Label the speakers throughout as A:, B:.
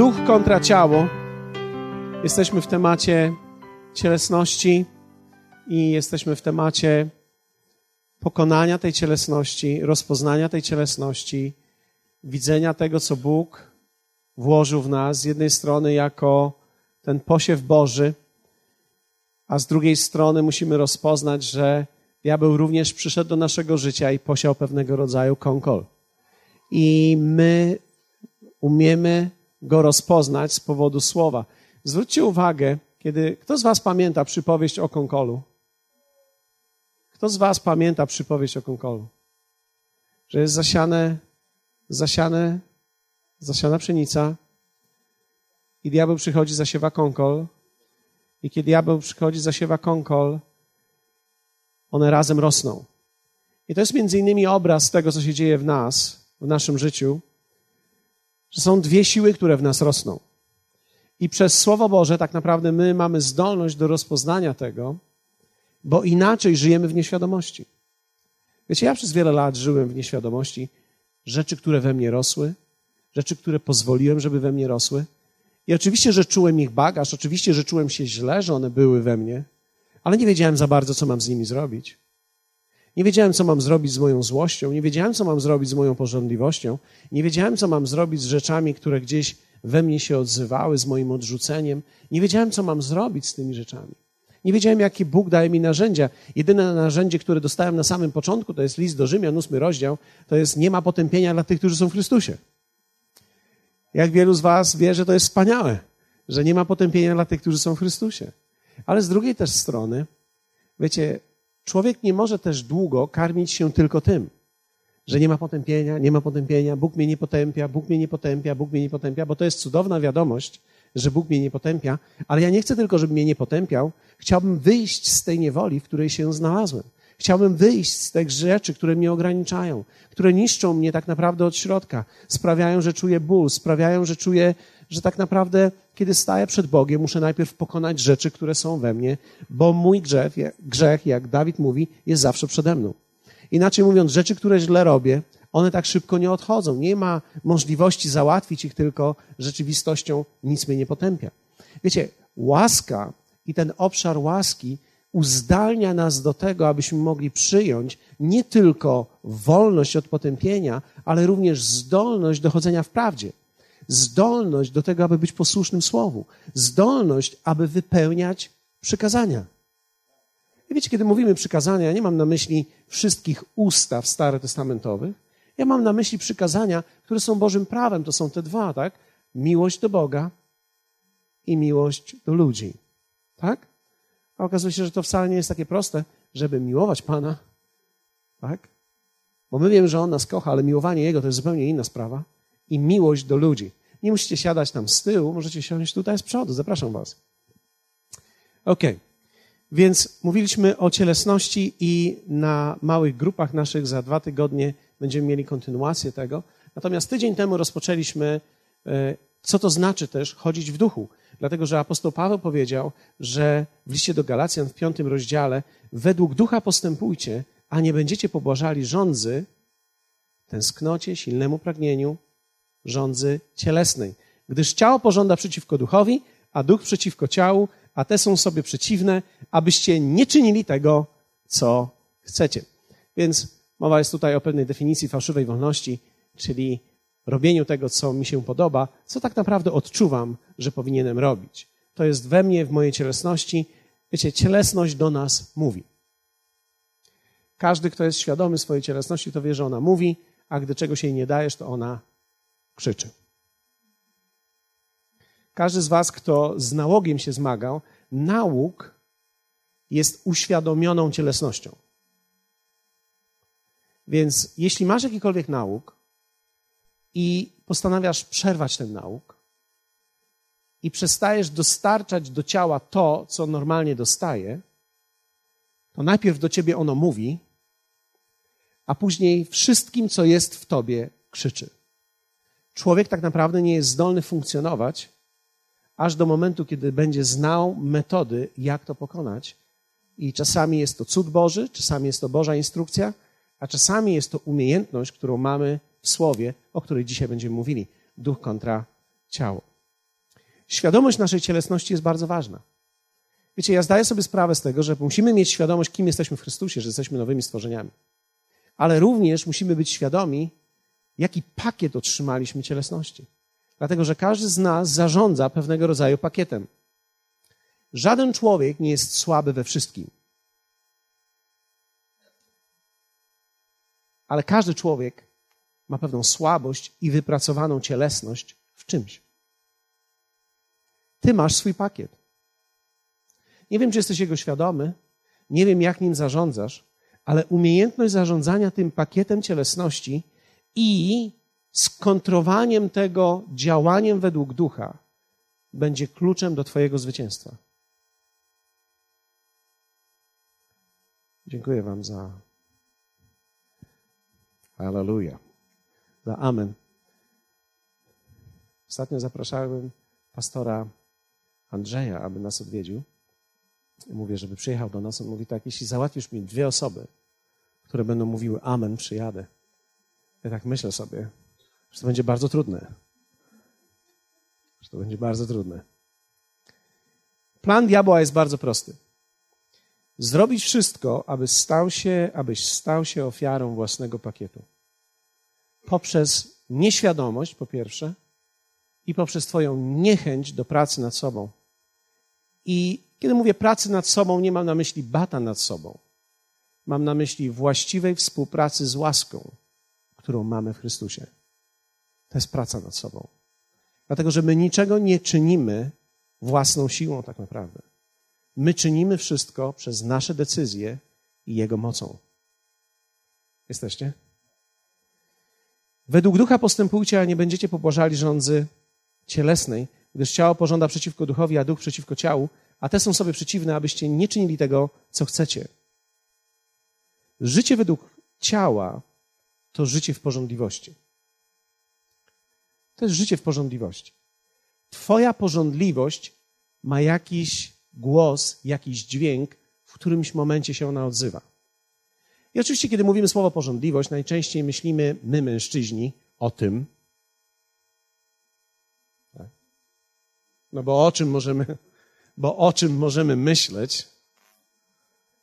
A: duch kontra ciało. Jesteśmy w temacie cielesności i jesteśmy w temacie pokonania tej cielesności, rozpoznania tej cielesności, widzenia tego, co Bóg włożył w nas, z jednej strony jako ten posiew Boży, a z drugiej strony musimy rozpoznać, że diabeł również przyszedł do naszego życia i posiał pewnego rodzaju konkol. I my umiemy go rozpoznać z powodu słowa. Zwróćcie uwagę, kiedy kto z Was pamięta przypowieść o konkolu? Kto z Was pamięta przypowieść o konkolu? Że jest zasiane, zasiane, zasiana pszenica i diabeł przychodzi, zasiewa konkol. I kiedy diabeł przychodzi, zasiewa konkol, one razem rosną. I to jest między innymi obraz tego, co się dzieje w nas, w naszym życiu, że są dwie siły, które w nas rosną. I przez Słowo Boże tak naprawdę my mamy zdolność do rozpoznania tego, bo inaczej żyjemy w nieświadomości. Wiecie, ja przez wiele lat żyłem w nieświadomości rzeczy, które we mnie rosły, rzeczy, które pozwoliłem, żeby we mnie rosły. I oczywiście, że czułem ich bagaż, oczywiście, że czułem się źle, że one były we mnie, ale nie wiedziałem za bardzo, co mam z nimi zrobić. Nie wiedziałem, co mam zrobić z moją złością, nie wiedziałem, co mam zrobić z moją porządliwością, nie wiedziałem, co mam zrobić z rzeczami, które gdzieś we mnie się odzywały, z moim odrzuceniem. Nie wiedziałem, co mam zrobić z tymi rzeczami. Nie wiedziałem, jakie Bóg daje mi narzędzia. Jedyne narzędzie, które dostałem na samym początku, to jest list do Rzymian, ósmy rozdział, to jest nie ma potępienia dla tych, którzy są w Chrystusie. Jak wielu z was wie, że to jest wspaniałe, że nie ma potępienia dla tych, którzy są w Chrystusie. Ale z drugiej też strony, wiecie, człowiek nie może też długo karmić się tylko tym, że nie ma potępienia, nie ma potępienia, Bóg mnie nie potępia, Bóg mnie nie potępia, Bóg mnie nie potępia, bo to jest cudowna wiadomość, że Bóg mnie nie potępia, ale ja nie chcę tylko, żeby mnie nie potępiał, chciałbym wyjść z tej niewoli, w której się znalazłem. Chciałbym wyjść z tych rzeczy, które mnie ograniczają, które niszczą mnie tak naprawdę od środka, sprawiają, że czuję ból, sprawiają, że czuję, że tak naprawdę, kiedy staję przed Bogiem, muszę najpierw pokonać rzeczy, które są we mnie, bo mój grzech, grzech, jak Dawid mówi, jest zawsze przede mną. Inaczej mówiąc, rzeczy, które źle robię, one tak szybko nie odchodzą. Nie ma możliwości załatwić ich tylko rzeczywistością, nic mnie nie potępia. Wiecie, łaska i ten obszar łaski uzdalnia nas do tego, abyśmy mogli przyjąć nie tylko wolność od potępienia, ale również zdolność dochodzenia w prawdzie. Zdolność do tego, aby być posłusznym słowu. Zdolność, aby wypełniać przykazania. I wiecie, kiedy mówimy przykazania, ja nie mam na myśli wszystkich ustaw starotestamentowych. Ja mam na myśli przykazania, które są Bożym prawem. To są te dwa, tak? Miłość do Boga i miłość do ludzi. Tak? A okazuje się, że to wcale nie jest takie proste, żeby miłować Pana. Tak? Bo my wiemy, że On nas kocha, ale miłowanie Jego to jest zupełnie inna sprawa. I miłość do ludzi. Nie musicie siadać tam z tyłu, możecie siąść tutaj z przodu. Zapraszam Was. Okay. Więc mówiliśmy o cielesności i na małych grupach naszych za dwa tygodnie będziemy mieli kontynuację tego. Natomiast tydzień temu rozpoczęliśmy, e, co to znaczy też chodzić w duchu. Dlatego, że apostoł Paweł powiedział, że w liście do Galacjan w piątym rozdziale według ducha postępujcie, a nie będziecie pobłażali rządzy, tęsknocie, silnemu pragnieniu, rządzy cielesnej. Gdyż ciało pożąda przeciwko duchowi, a duch przeciwko ciału, a te są sobie przeciwne, abyście nie czynili tego, co chcecie. Więc mowa jest tutaj o pewnej definicji fałszywej wolności, czyli robieniu tego, co mi się podoba, co tak naprawdę odczuwam, że powinienem robić. To jest we mnie, w mojej cielesności. Wiecie, cielesność do nas mówi. Każdy, kto jest świadomy swojej cielesności, to wie, że ona mówi, a gdy czegoś jej nie dajesz, to ona krzyczy. Każdy z Was, kto z nałogiem się zmagał, nałóg jest uświadomioną cielesnością. Więc jeśli masz jakikolwiek nauk i postanawiasz przerwać ten nauk i przestajesz dostarczać do ciała to, co normalnie dostaje, to najpierw do ciebie ono mówi, a później wszystkim, co jest w tobie, krzyczy. Człowiek tak naprawdę nie jest zdolny funkcjonować, aż do momentu, kiedy będzie znał metody, jak to pokonać. I czasami jest to cud Boży, czasami jest to Boża instrukcja, a czasami jest to umiejętność, którą mamy w słowie, o której dzisiaj będziemy mówili. Duch kontra ciało. Świadomość naszej cielesności jest bardzo ważna. Wiecie, ja zdaję sobie sprawę z tego, że musimy mieć świadomość, kim jesteśmy w Chrystusie, że jesteśmy nowymi stworzeniami. Ale również musimy być świadomi, jaki pakiet otrzymaliśmy cielesności. Dlatego, że każdy z nas zarządza pewnego rodzaju pakietem. Żaden człowiek nie jest słaby we wszystkim. Ale każdy człowiek ma pewną słabość i wypracowaną cielesność w czymś. Ty masz swój pakiet. Nie wiem, czy jesteś jego świadomy, nie wiem, jak nim zarządzasz, ale umiejętność zarządzania tym pakietem cielesności i skontrowaniem tego działaniem według ducha będzie kluczem do Twojego zwycięstwa. Dziękuję Wam za. Hallelujah. Za amen. Ostatnio zapraszałem pastora Andrzeja, aby nas odwiedził. Mówię, żeby przyjechał do nas. On mówi tak, jeśli załatwisz mi dwie osoby, które będą mówiły amen, przyjadę. Ja tak myślę sobie, że to będzie bardzo trudne. Że to będzie bardzo trudne. Plan diabła jest bardzo prosty. Zrobić wszystko, aby stał się, abyś stał się ofiarą własnego pakietu. Poprzez nieświadomość, po pierwsze, i poprzez Twoją niechęć do pracy nad sobą. I kiedy mówię pracy nad sobą, nie mam na myśli bata nad sobą. Mam na myśli właściwej współpracy z łaską, którą mamy w Chrystusie. To jest praca nad sobą. Dlatego, że my niczego nie czynimy własną siłą, tak naprawdę. My czynimy wszystko przez nasze decyzje i Jego mocą. Jesteście? Według ducha postępujcie, a nie będziecie pobłażali rządzy cielesnej, gdyż ciało pożąda przeciwko duchowi, a duch przeciwko ciału, a te są sobie przeciwne, abyście nie czynili tego, co chcecie. Życie według ciała to życie w porządliwości. To jest życie w porządliwości. Twoja porządliwość ma jakiś głos, jakiś dźwięk, w którymś momencie się ona odzywa. I oczywiście, kiedy mówimy słowo porządliwość, najczęściej myślimy, my mężczyźni, o tym. Tak? No bo o czym możemy, bo o czym możemy myśleć?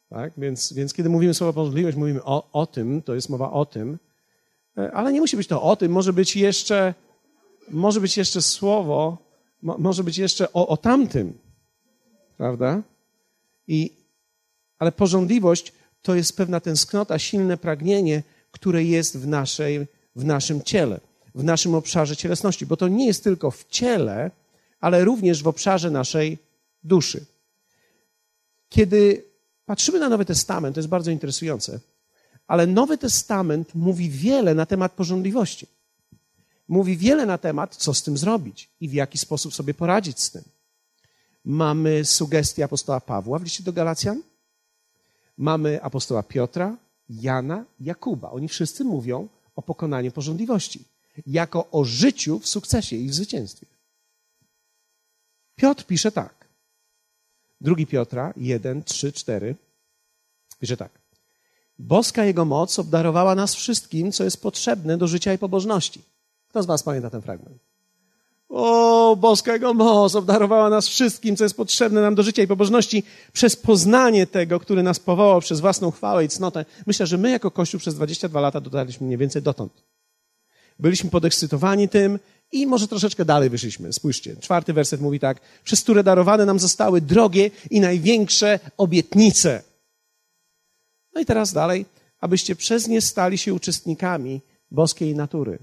A: Tak? Więc, więc kiedy mówimy słowo porządliwość, mówimy o, o tym, to jest mowa o tym, ale nie musi być to o tym, może być jeszcze, może być jeszcze słowo, mo, może być jeszcze o, o tamtym, prawda? I, ale porządliwość to jest pewna tęsknota, silne pragnienie, które jest w, naszej, w naszym ciele, w naszym obszarze cielesności, bo to nie jest tylko w ciele, ale również w obszarze naszej duszy. Kiedy patrzymy na Nowy Testament, to jest bardzo interesujące, ale Nowy Testament mówi wiele na temat porządliwości. Mówi wiele na temat, co z tym zrobić i w jaki sposób sobie poradzić z tym. Mamy sugestie apostoła Pawła w liście do Galacjan, mamy apostoła Piotra, Jana, Jakuba. Oni wszyscy mówią o pokonaniu porządliwości, jako o życiu w sukcesie i w zwycięstwie. Piotr pisze tak. Drugi Piotra, 1, 3, 4. Pisze tak. Boska Jego moc obdarowała nas wszystkim, co jest potrzebne do życia i pobożności. Kto z Was pamięta ten fragment? O, boska Jego moc obdarowała nas wszystkim, co jest potrzebne nam do życia i pobożności przez poznanie tego, który nas powołał przez własną chwałę i cnotę. Myślę, że my jako Kościół przez 22 lata dotarliśmy mniej więcej dotąd. Byliśmy podekscytowani tym i może troszeczkę dalej wyszliśmy. Spójrzcie, czwarty werset mówi tak. Przez które darowane nam zostały drogie i największe obietnice. No i teraz dalej. Abyście przez nie stali się uczestnikami boskiej natury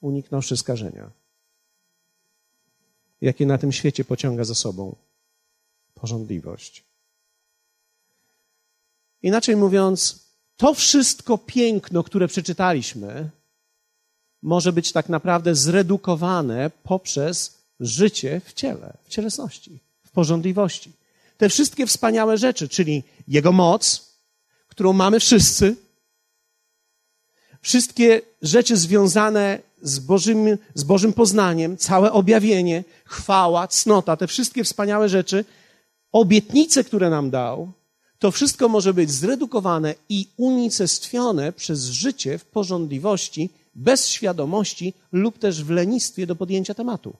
A: uniknąwszy skażenia, jakie na tym świecie pociąga za sobą porządliwość. Inaczej mówiąc, to wszystko piękno, które przeczytaliśmy, może być tak naprawdę zredukowane poprzez życie w ciele, w cielesności, w porządliwości. Te wszystkie wspaniałe rzeczy, czyli jego moc, którą mamy wszyscy, wszystkie rzeczy związane z Bożym, z Bożym poznaniem, całe objawienie, chwała, cnota, te wszystkie wspaniałe rzeczy, obietnice, które nam dał, to wszystko może być zredukowane i unicestwione przez życie w porządliwości, bez świadomości lub też w lenistwie do podjęcia tematu.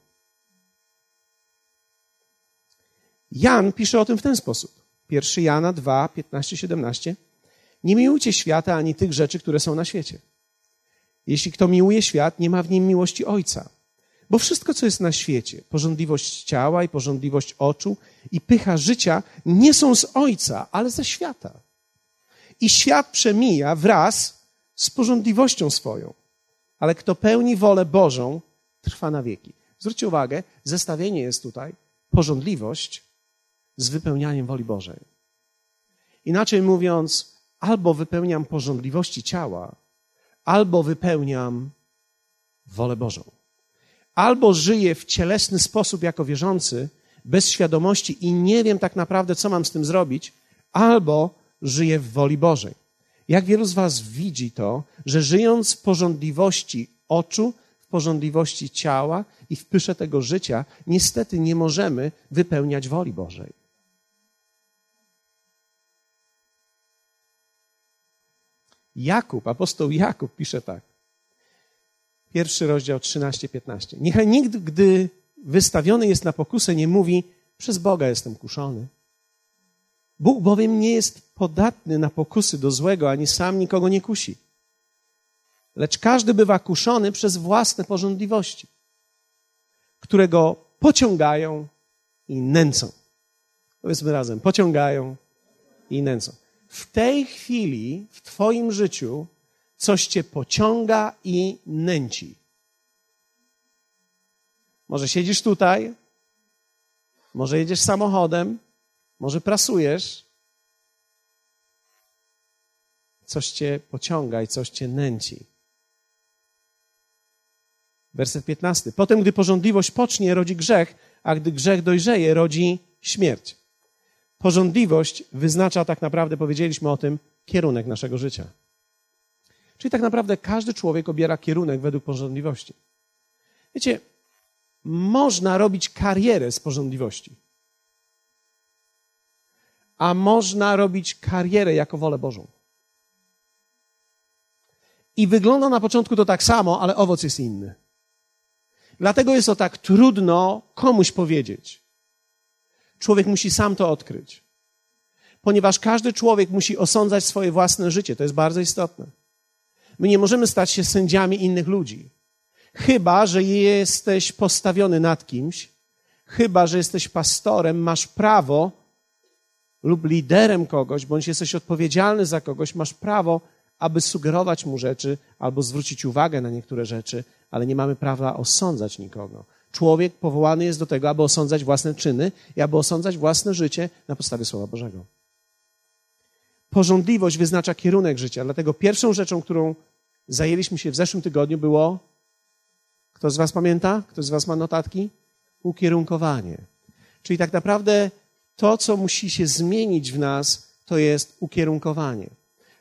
A: Jan pisze o tym w ten sposób. 1 Jana 2, 15, 17. Nie miłujcie świata ani tych rzeczy, które są na świecie. Jeśli kto miłuje świat, nie ma w nim miłości Ojca. Bo wszystko, co jest na świecie, porządliwość ciała i porządliwość oczu i pycha życia, nie są z Ojca, ale ze świata. I świat przemija wraz z porządliwością swoją. Ale kto pełni wolę Bożą, trwa na wieki. Zwróćcie uwagę, zestawienie jest tutaj porządliwość z wypełnianiem woli Bożej. Inaczej mówiąc, albo wypełniam porządliwości ciała, albo wypełniam wolę Bożą. Albo żyję w cielesny sposób jako wierzący, bez świadomości i nie wiem tak naprawdę, co mam z tym zrobić, albo żyję w woli Bożej. Jak wielu z Was widzi to, że żyjąc w porządliwości oczu, w porządliwości ciała i w pysze tego życia, niestety nie możemy wypełniać woli Bożej. Jakub, apostoł Jakub pisze tak. Pierwszy rozdział 13-15. Niechaj nikt, gdy wystawiony jest na pokusę, nie mówi, przez Boga jestem kuszony. Bóg bowiem nie jest podatny na pokusy do złego, ani sam nikogo nie kusi. Lecz każdy bywa kuszony przez własne porządliwości, które go pociągają i nęcą. Powiedzmy razem, pociągają i nęcą w tej chwili w Twoim życiu coś Cię pociąga i nęci. Może siedzisz tutaj, może jedziesz samochodem, może prasujesz. Coś Cię pociąga i coś Cię nęci. Werset 15. Potem, gdy porządliwość pocznie, rodzi grzech, a gdy grzech dojrzeje, rodzi śmierć. Porządliwość wyznacza tak naprawdę, powiedzieliśmy o tym, kierunek naszego życia. Czyli tak naprawdę każdy człowiek obiera kierunek według porządliwości. Wiecie, można robić karierę z porządliwości. A można robić karierę jako wolę Bożą. I wygląda na początku to tak samo, ale owoc jest inny. Dlatego jest to tak trudno komuś powiedzieć. Człowiek musi sam to odkryć. Ponieważ każdy człowiek musi osądzać swoje własne życie. To jest bardzo istotne. My nie możemy stać się sędziami innych ludzi. Chyba, że jesteś postawiony nad kimś, chyba, że jesteś pastorem, masz prawo lub liderem kogoś, bądź jesteś odpowiedzialny za kogoś, masz prawo, aby sugerować mu rzeczy albo zwrócić uwagę na niektóre rzeczy, ale nie mamy prawa osądzać nikogo. Człowiek powołany jest do tego, aby osądzać własne czyny i aby osądzać własne życie na podstawie Słowa Bożego. Porządliwość wyznacza kierunek życia, dlatego pierwszą rzeczą, którą zajęliśmy się w zeszłym tygodniu, było. Kto z Was pamięta? Kto z Was ma notatki? Ukierunkowanie. Czyli tak naprawdę to, co musi się zmienić w nas, to jest ukierunkowanie.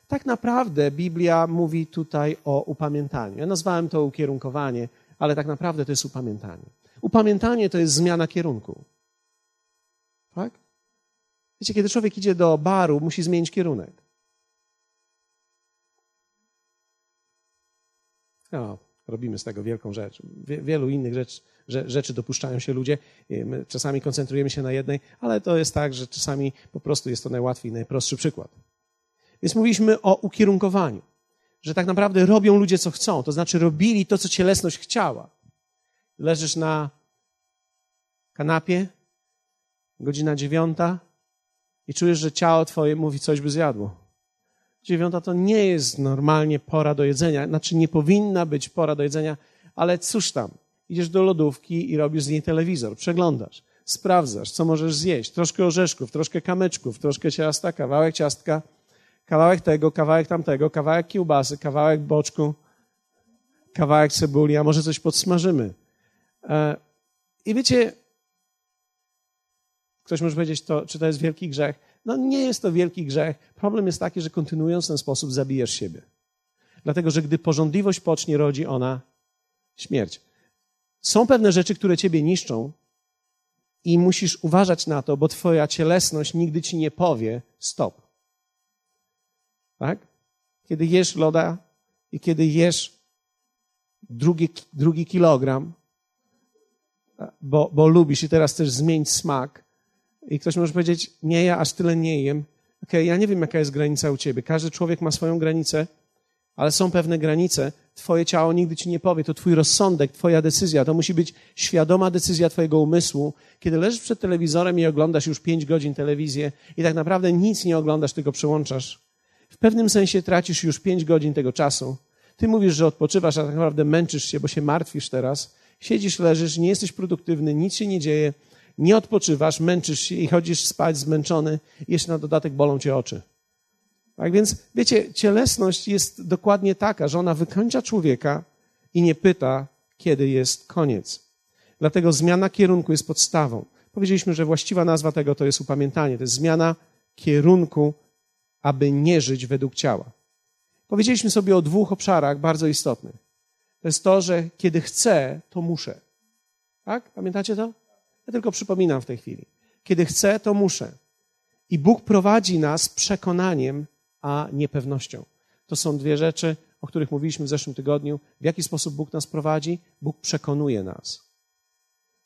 A: Tak naprawdę Biblia mówi tutaj o upamiętaniu. Ja nazwałem to ukierunkowanie, ale tak naprawdę to jest upamiętanie. Upamiętanie to jest zmiana kierunku. Tak? Wiecie, kiedy człowiek idzie do baru, musi zmienić kierunek. No, robimy z tego wielką rzecz. Wielu innych rzecz, rzeczy dopuszczają się ludzie. My czasami koncentrujemy się na jednej, ale to jest tak, że czasami po prostu jest to najłatwiej, najprostszy przykład. Więc mówiliśmy o ukierunkowaniu, że tak naprawdę robią ludzie, co chcą. To znaczy robili to, co cielesność chciała. Leżysz na kanapie, godzina dziewiąta i czujesz, że ciało twoje mówi, coś by zjadło. Dziewiąta to nie jest normalnie pora do jedzenia, znaczy nie powinna być pora do jedzenia, ale cóż tam, idziesz do lodówki i robisz z niej telewizor, przeglądasz, sprawdzasz, co możesz zjeść, troszkę orzeszków, troszkę kamyczków, troszkę ciasta, kawałek ciastka, kawałek tego, kawałek tamtego, kawałek kiełbasy, kawałek boczku, kawałek cebuli, a może coś podsmażymy. E, I wiecie, ktoś może powiedzieć, to, czy to jest wielki grzech? No nie jest to wielki grzech. Problem jest taki, że kontynuując ten sposób zabijesz siebie. Dlatego, że gdy porządliwość pocznie, rodzi ona śmierć. Są pewne rzeczy, które ciebie niszczą i musisz uważać na to, bo twoja cielesność nigdy ci nie powie stop. Tak? Kiedy jesz loda i kiedy jesz drugi, drugi kilogram, bo, bo lubisz i teraz chcesz zmienić smak, I ktoś może powiedzieć, nie, ja aż tyle nie jem. Okay, ja nie wiem, jaka jest granica u ciebie. Każdy człowiek ma swoją granicę, ale są pewne granice. Twoje ciało nigdy ci nie powie, to twój rozsądek, twoja decyzja. To musi być świadoma decyzja twojego umysłu. Kiedy leżysz przed telewizorem i oglądasz już pięć godzin telewizję i tak naprawdę nic nie oglądasz, tylko przełączasz, w pewnym sensie tracisz już pięć godzin tego czasu. Ty mówisz, że odpoczywasz, a tak naprawdę męczysz się, bo się martwisz teraz. Siedzisz, leżysz, nie jesteś produktywny, nic się nie dzieje, nie odpoczywasz, męczysz się i chodzisz spać zmęczony jeszcze na dodatek bolą cię oczy. Tak więc, wiecie, cielesność jest dokładnie taka, że ona wykończa człowieka i nie pyta, kiedy jest koniec. Dlatego zmiana kierunku jest podstawą. Powiedzieliśmy, że właściwa nazwa tego to jest upamiętanie. To jest zmiana kierunku, aby nie żyć według ciała. Powiedzieliśmy sobie o dwóch obszarach bardzo istotnych. To jest to, że kiedy chcę, to muszę. Tak? Pamiętacie to? Ja tylko przypominam w tej chwili. Kiedy chcę, to muszę. I Bóg prowadzi nas przekonaniem, a niepewnością. To są dwie rzeczy, o których mówiliśmy w zeszłym tygodniu. W jaki sposób Bóg nas prowadzi? Bóg przekonuje nas.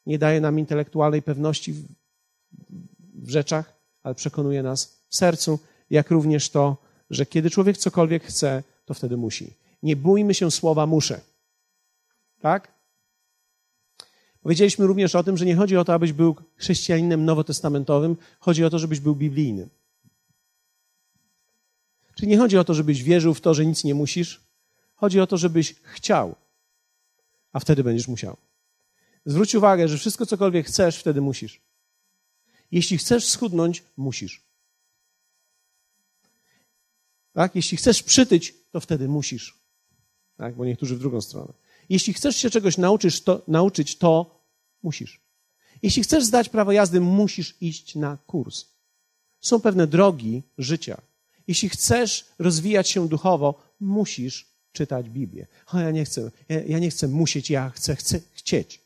A: Nie daje nam intelektualnej pewności w, w rzeczach, ale przekonuje nas w sercu, jak również to, że kiedy człowiek cokolwiek chce, to wtedy musi. Nie bójmy się słowa muszę. Tak? Powiedzieliśmy również o tym, że nie chodzi o to, abyś był chrześcijaninem nowotestamentowym, chodzi o to, żebyś był biblijnym. Czyli nie chodzi o to, żebyś wierzył w to, że nic nie musisz. Chodzi o to, żebyś chciał, a wtedy będziesz musiał. Zwróć uwagę, że wszystko, cokolwiek chcesz, wtedy musisz. Jeśli chcesz schudnąć, musisz. Tak? Jeśli chcesz przytyć, to wtedy musisz. Tak? Bo niektórzy w drugą stronę. Jeśli chcesz się czegoś nauczyć, to, nauczyć, to musisz. Jeśli chcesz zdać prawo jazdy, musisz iść na kurs. Są pewne drogi życia. Jeśli chcesz rozwijać się duchowo, musisz czytać Biblię. O, ja nie chcę, ja, ja nie chcę musieć, ja chcę, chcę chcieć.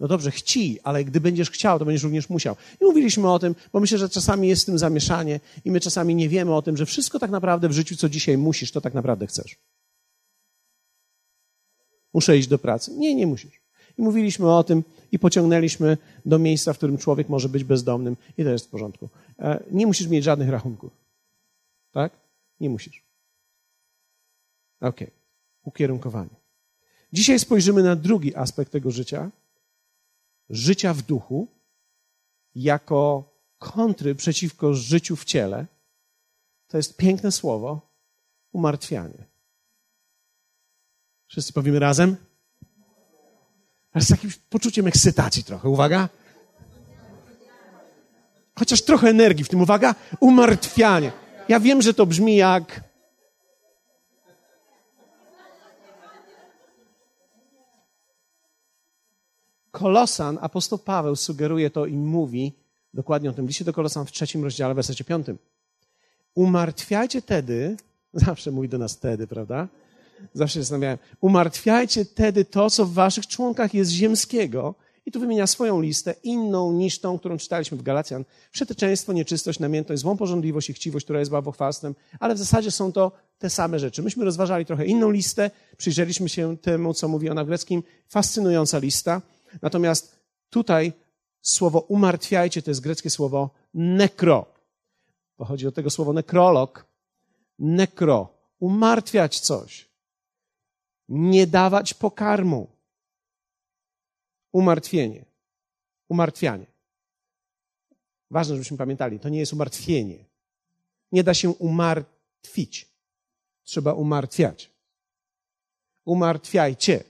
A: No dobrze, chci, ale gdy będziesz chciał, to będziesz również musiał. I mówiliśmy o tym, bo myślę, że czasami jest w tym zamieszanie i my czasami nie wiemy o tym, że wszystko tak naprawdę w życiu, co dzisiaj musisz, to tak naprawdę chcesz. Muszę iść do pracy. Nie, nie musisz. I mówiliśmy o tym i pociągnęliśmy do miejsca, w którym człowiek może być bezdomnym i to jest w porządku. E, nie musisz mieć żadnych rachunków. Tak? Nie musisz. Ok. Ukierunkowanie. Dzisiaj spojrzymy na drugi aspekt tego życia. Życia w duchu jako kontry przeciwko życiu w ciele. To jest piękne słowo umartwianie. Wszyscy powiemy razem? Ale z takim poczuciem ekscytacji trochę. Uwaga. Chociaż trochę energii w tym. Uwaga. Umartwianie. Ja wiem, że to brzmi jak. Kolosan, apostoł Paweł sugeruje to i mówi dokładnie o tym liście do Kolosan w trzecim rozdziale, w wersecie piątym. Umartwiajcie tedy, zawsze mówi do nas tedy, prawda? Zawsze zastanawiałem. Umartwiajcie tedy to, co w waszych członkach jest ziemskiego. I tu wymienia swoją listę, inną niż tą, którą czytaliśmy w Galacjan. Przeteczeństwo, nieczystość, namiętność, złą pożądliwość i chciwość, która jest bałwochwalstwem, ale w zasadzie są to te same rzeczy. Myśmy rozważali trochę inną listę, przyjrzeliśmy się temu, co mówi ona w greckim. Fascynująca lista. Natomiast tutaj słowo umartwiajcie to jest greckie słowo nekro. Pochodzi od tego słowo nekrolog. Nekro. Umartwiać coś nie dawać pokarmu. Umartwienie. Umartwianie. Ważne, żebyśmy pamiętali, to nie jest umartwienie. Nie da się umartwić. Trzeba umartwiać. Umartwiajcie.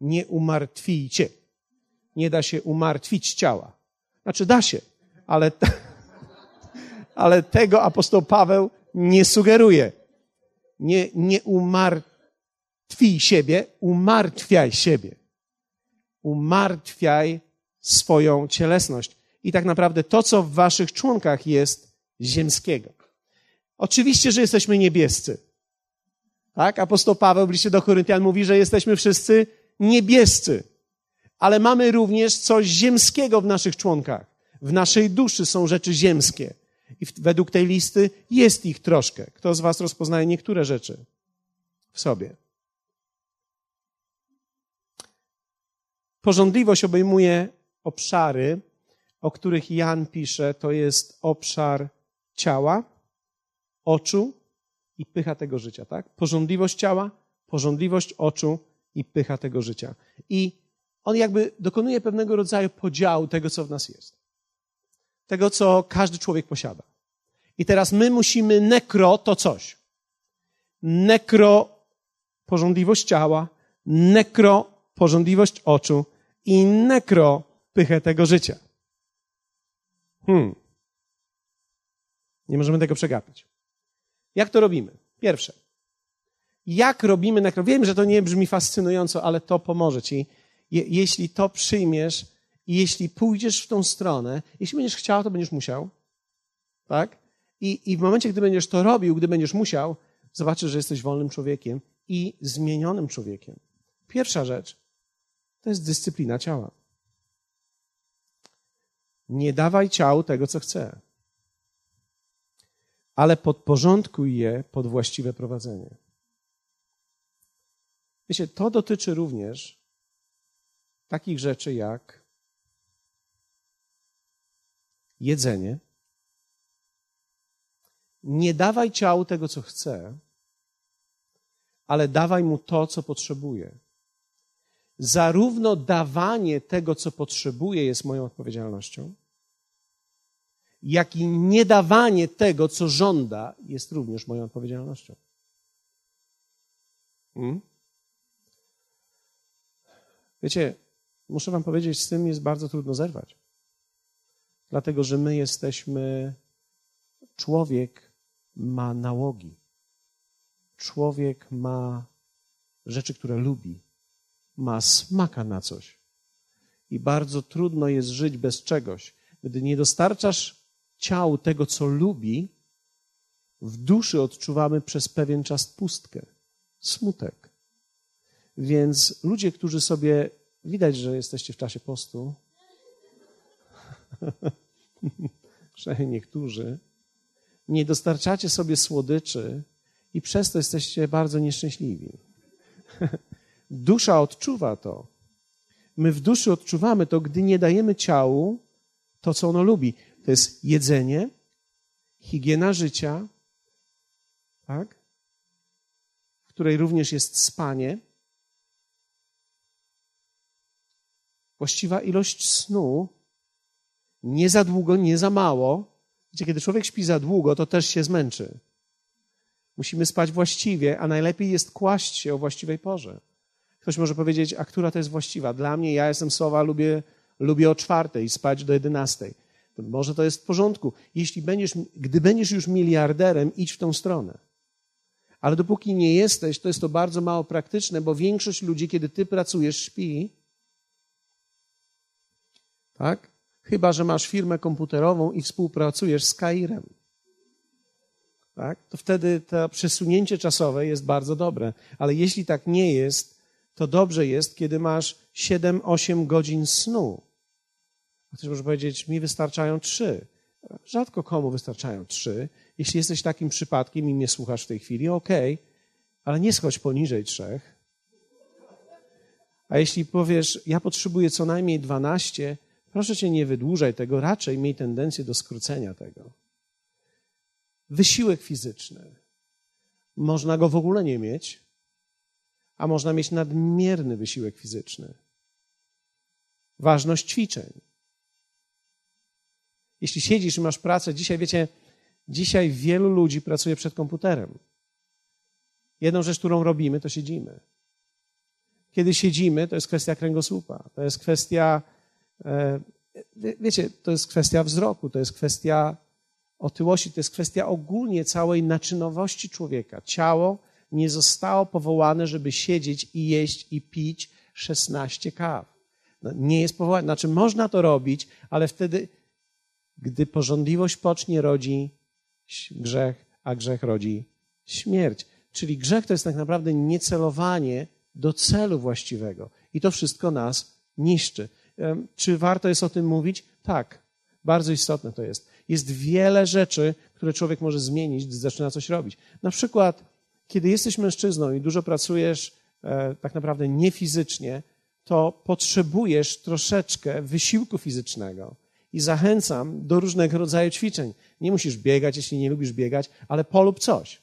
A: Nie umartwijcie. Nie da się umartwić ciała. Znaczy da się, ale, ale tego apostoł Paweł nie sugeruje. Nie, nie Twij siebie, umartwiaj siebie. Umartwiaj swoją cielesność. I tak naprawdę to, co w waszych członkach jest ziemskiego. Oczywiście, że jesteśmy niebiescy. Tak? Apostoł Paweł w liście do Koryntian mówi, że jesteśmy wszyscy niebiescy. Ale mamy również coś ziemskiego w naszych członkach. W naszej duszy są rzeczy ziemskie. I według tej listy jest ich troszkę. Kto z was rozpoznaje niektóre rzeczy w sobie? Porządliwość obejmuje obszary, o których Jan pisze, to jest obszar ciała, oczu i pycha tego życia, tak? Porządliwość ciała, porządliwość oczu i pycha tego życia. I on jakby dokonuje pewnego rodzaju podziału tego, co w nas jest. Tego, co każdy człowiek posiada. I teraz my musimy nekro to coś. Nekro porządliwość ciała, nekro porządliwość oczu i nekro pychę tego życia. Hmm. Nie możemy tego przegapić. Jak to robimy? Pierwsze. Jak robimy nekro? Wiem, że to nie brzmi fascynująco, ale to pomoże ci. Je, jeśli to przyjmiesz jeśli pójdziesz w tą stronę, jeśli będziesz chciał, to będziesz musiał. Tak? I, I w momencie, gdy będziesz to robił, gdy będziesz musiał, zobaczysz, że jesteś wolnym człowiekiem i zmienionym człowiekiem. Pierwsza rzecz to jest dyscyplina ciała. Nie dawaj ciału tego, co chce, ale podporządkuj je pod właściwe prowadzenie. Wiecie, to dotyczy również takich rzeczy jak jedzenie. Nie dawaj ciału tego, co chce, ale dawaj mu to, co potrzebuje. Zarówno dawanie tego, co potrzebuje, jest moją odpowiedzialnością, jak i niedawanie tego, co żąda, jest również moją odpowiedzialnością. Hmm? Wiecie, muszę Wam powiedzieć, z tym jest bardzo trudno zerwać. Dlatego, że my jesteśmy. Człowiek ma nałogi. Człowiek ma rzeczy, które lubi. Ma smaka na coś. I bardzo trudno jest żyć bez czegoś. Gdy nie dostarczasz ciału tego, co lubi, w duszy odczuwamy przez pewien czas pustkę, smutek. Więc ludzie, którzy sobie, widać, że jesteście w czasie postu, przynajmniej niektórzy, nie dostarczacie sobie słodyczy i przez to jesteście bardzo nieszczęśliwi. Dusza odczuwa to. My w duszy odczuwamy to, gdy nie dajemy ciału to, co ono lubi. To jest jedzenie, higiena życia, tak? w której również jest spanie, właściwa ilość snu, nie za długo, nie za mało. Wiecie, kiedy człowiek śpi za długo, to też się zmęczy. Musimy spać właściwie, a najlepiej jest kłaść się o właściwej porze. Ktoś może powiedzieć, a która to jest właściwa? Dla mnie, ja jestem sowa, lubię, lubię o czwartej spać do jedenastej. Może to jest w porządku. Jeśli będziesz, gdy będziesz już miliarderem, idź w tą stronę. Ale dopóki nie jesteś, to jest to bardzo mało praktyczne, bo większość ludzi, kiedy ty pracujesz, śpi. Tak? Chyba, że masz firmę komputerową i współpracujesz z Kairem. Tak? To wtedy to przesunięcie czasowe jest bardzo dobre. Ale jeśli tak nie jest, to dobrze jest, kiedy masz 7-8 godzin snu. Ktoś może powiedzieć, mi wystarczają trzy. Rzadko komu wystarczają trzy. Jeśli jesteś takim przypadkiem i mnie słuchasz w tej chwili, okej, okay, ale nie schodź poniżej trzech. A jeśli powiesz, ja potrzebuję co najmniej 12, Proszę cię, nie wydłużaj tego, raczej miej tendencję do skrócenia tego. Wysiłek fizyczny. Można go w ogóle nie mieć, a można mieć nadmierny wysiłek fizyczny. Ważność ćwiczeń. Jeśli siedzisz i masz pracę, dzisiaj wiecie, dzisiaj wielu ludzi pracuje przed komputerem. Jedną rzecz, którą robimy, to siedzimy. Kiedy siedzimy, to jest kwestia kręgosłupa, to jest kwestia E, wiecie, to jest kwestia wzroku, to jest kwestia otyłości, to jest kwestia ogólnie całej naczynowości człowieka. Ciało nie zostało powołane, żeby siedzieć i jeść i pić 16 kaw. No, nie jest powołane. Znaczy, można to robić, ale wtedy, gdy porządliwość pocznie, rodzi grzech, a grzech rodzi śmierć. Czyli grzech to jest tak naprawdę niecelowanie do celu właściwego. I to wszystko nas niszczy. Czy warto jest o tym mówić? Tak, bardzo istotne to jest. Jest wiele rzeczy, które człowiek może zmienić, gdy zaczyna coś robić. Na przykład, kiedy jesteś mężczyzną i dużo pracujesz e, tak naprawdę nie fizycznie, to potrzebujesz troszeczkę wysiłku fizycznego. i zachęcam do różnego rodzaju ćwiczeń. Nie musisz biegać, jeśli nie lubisz biegać, ale polub coś.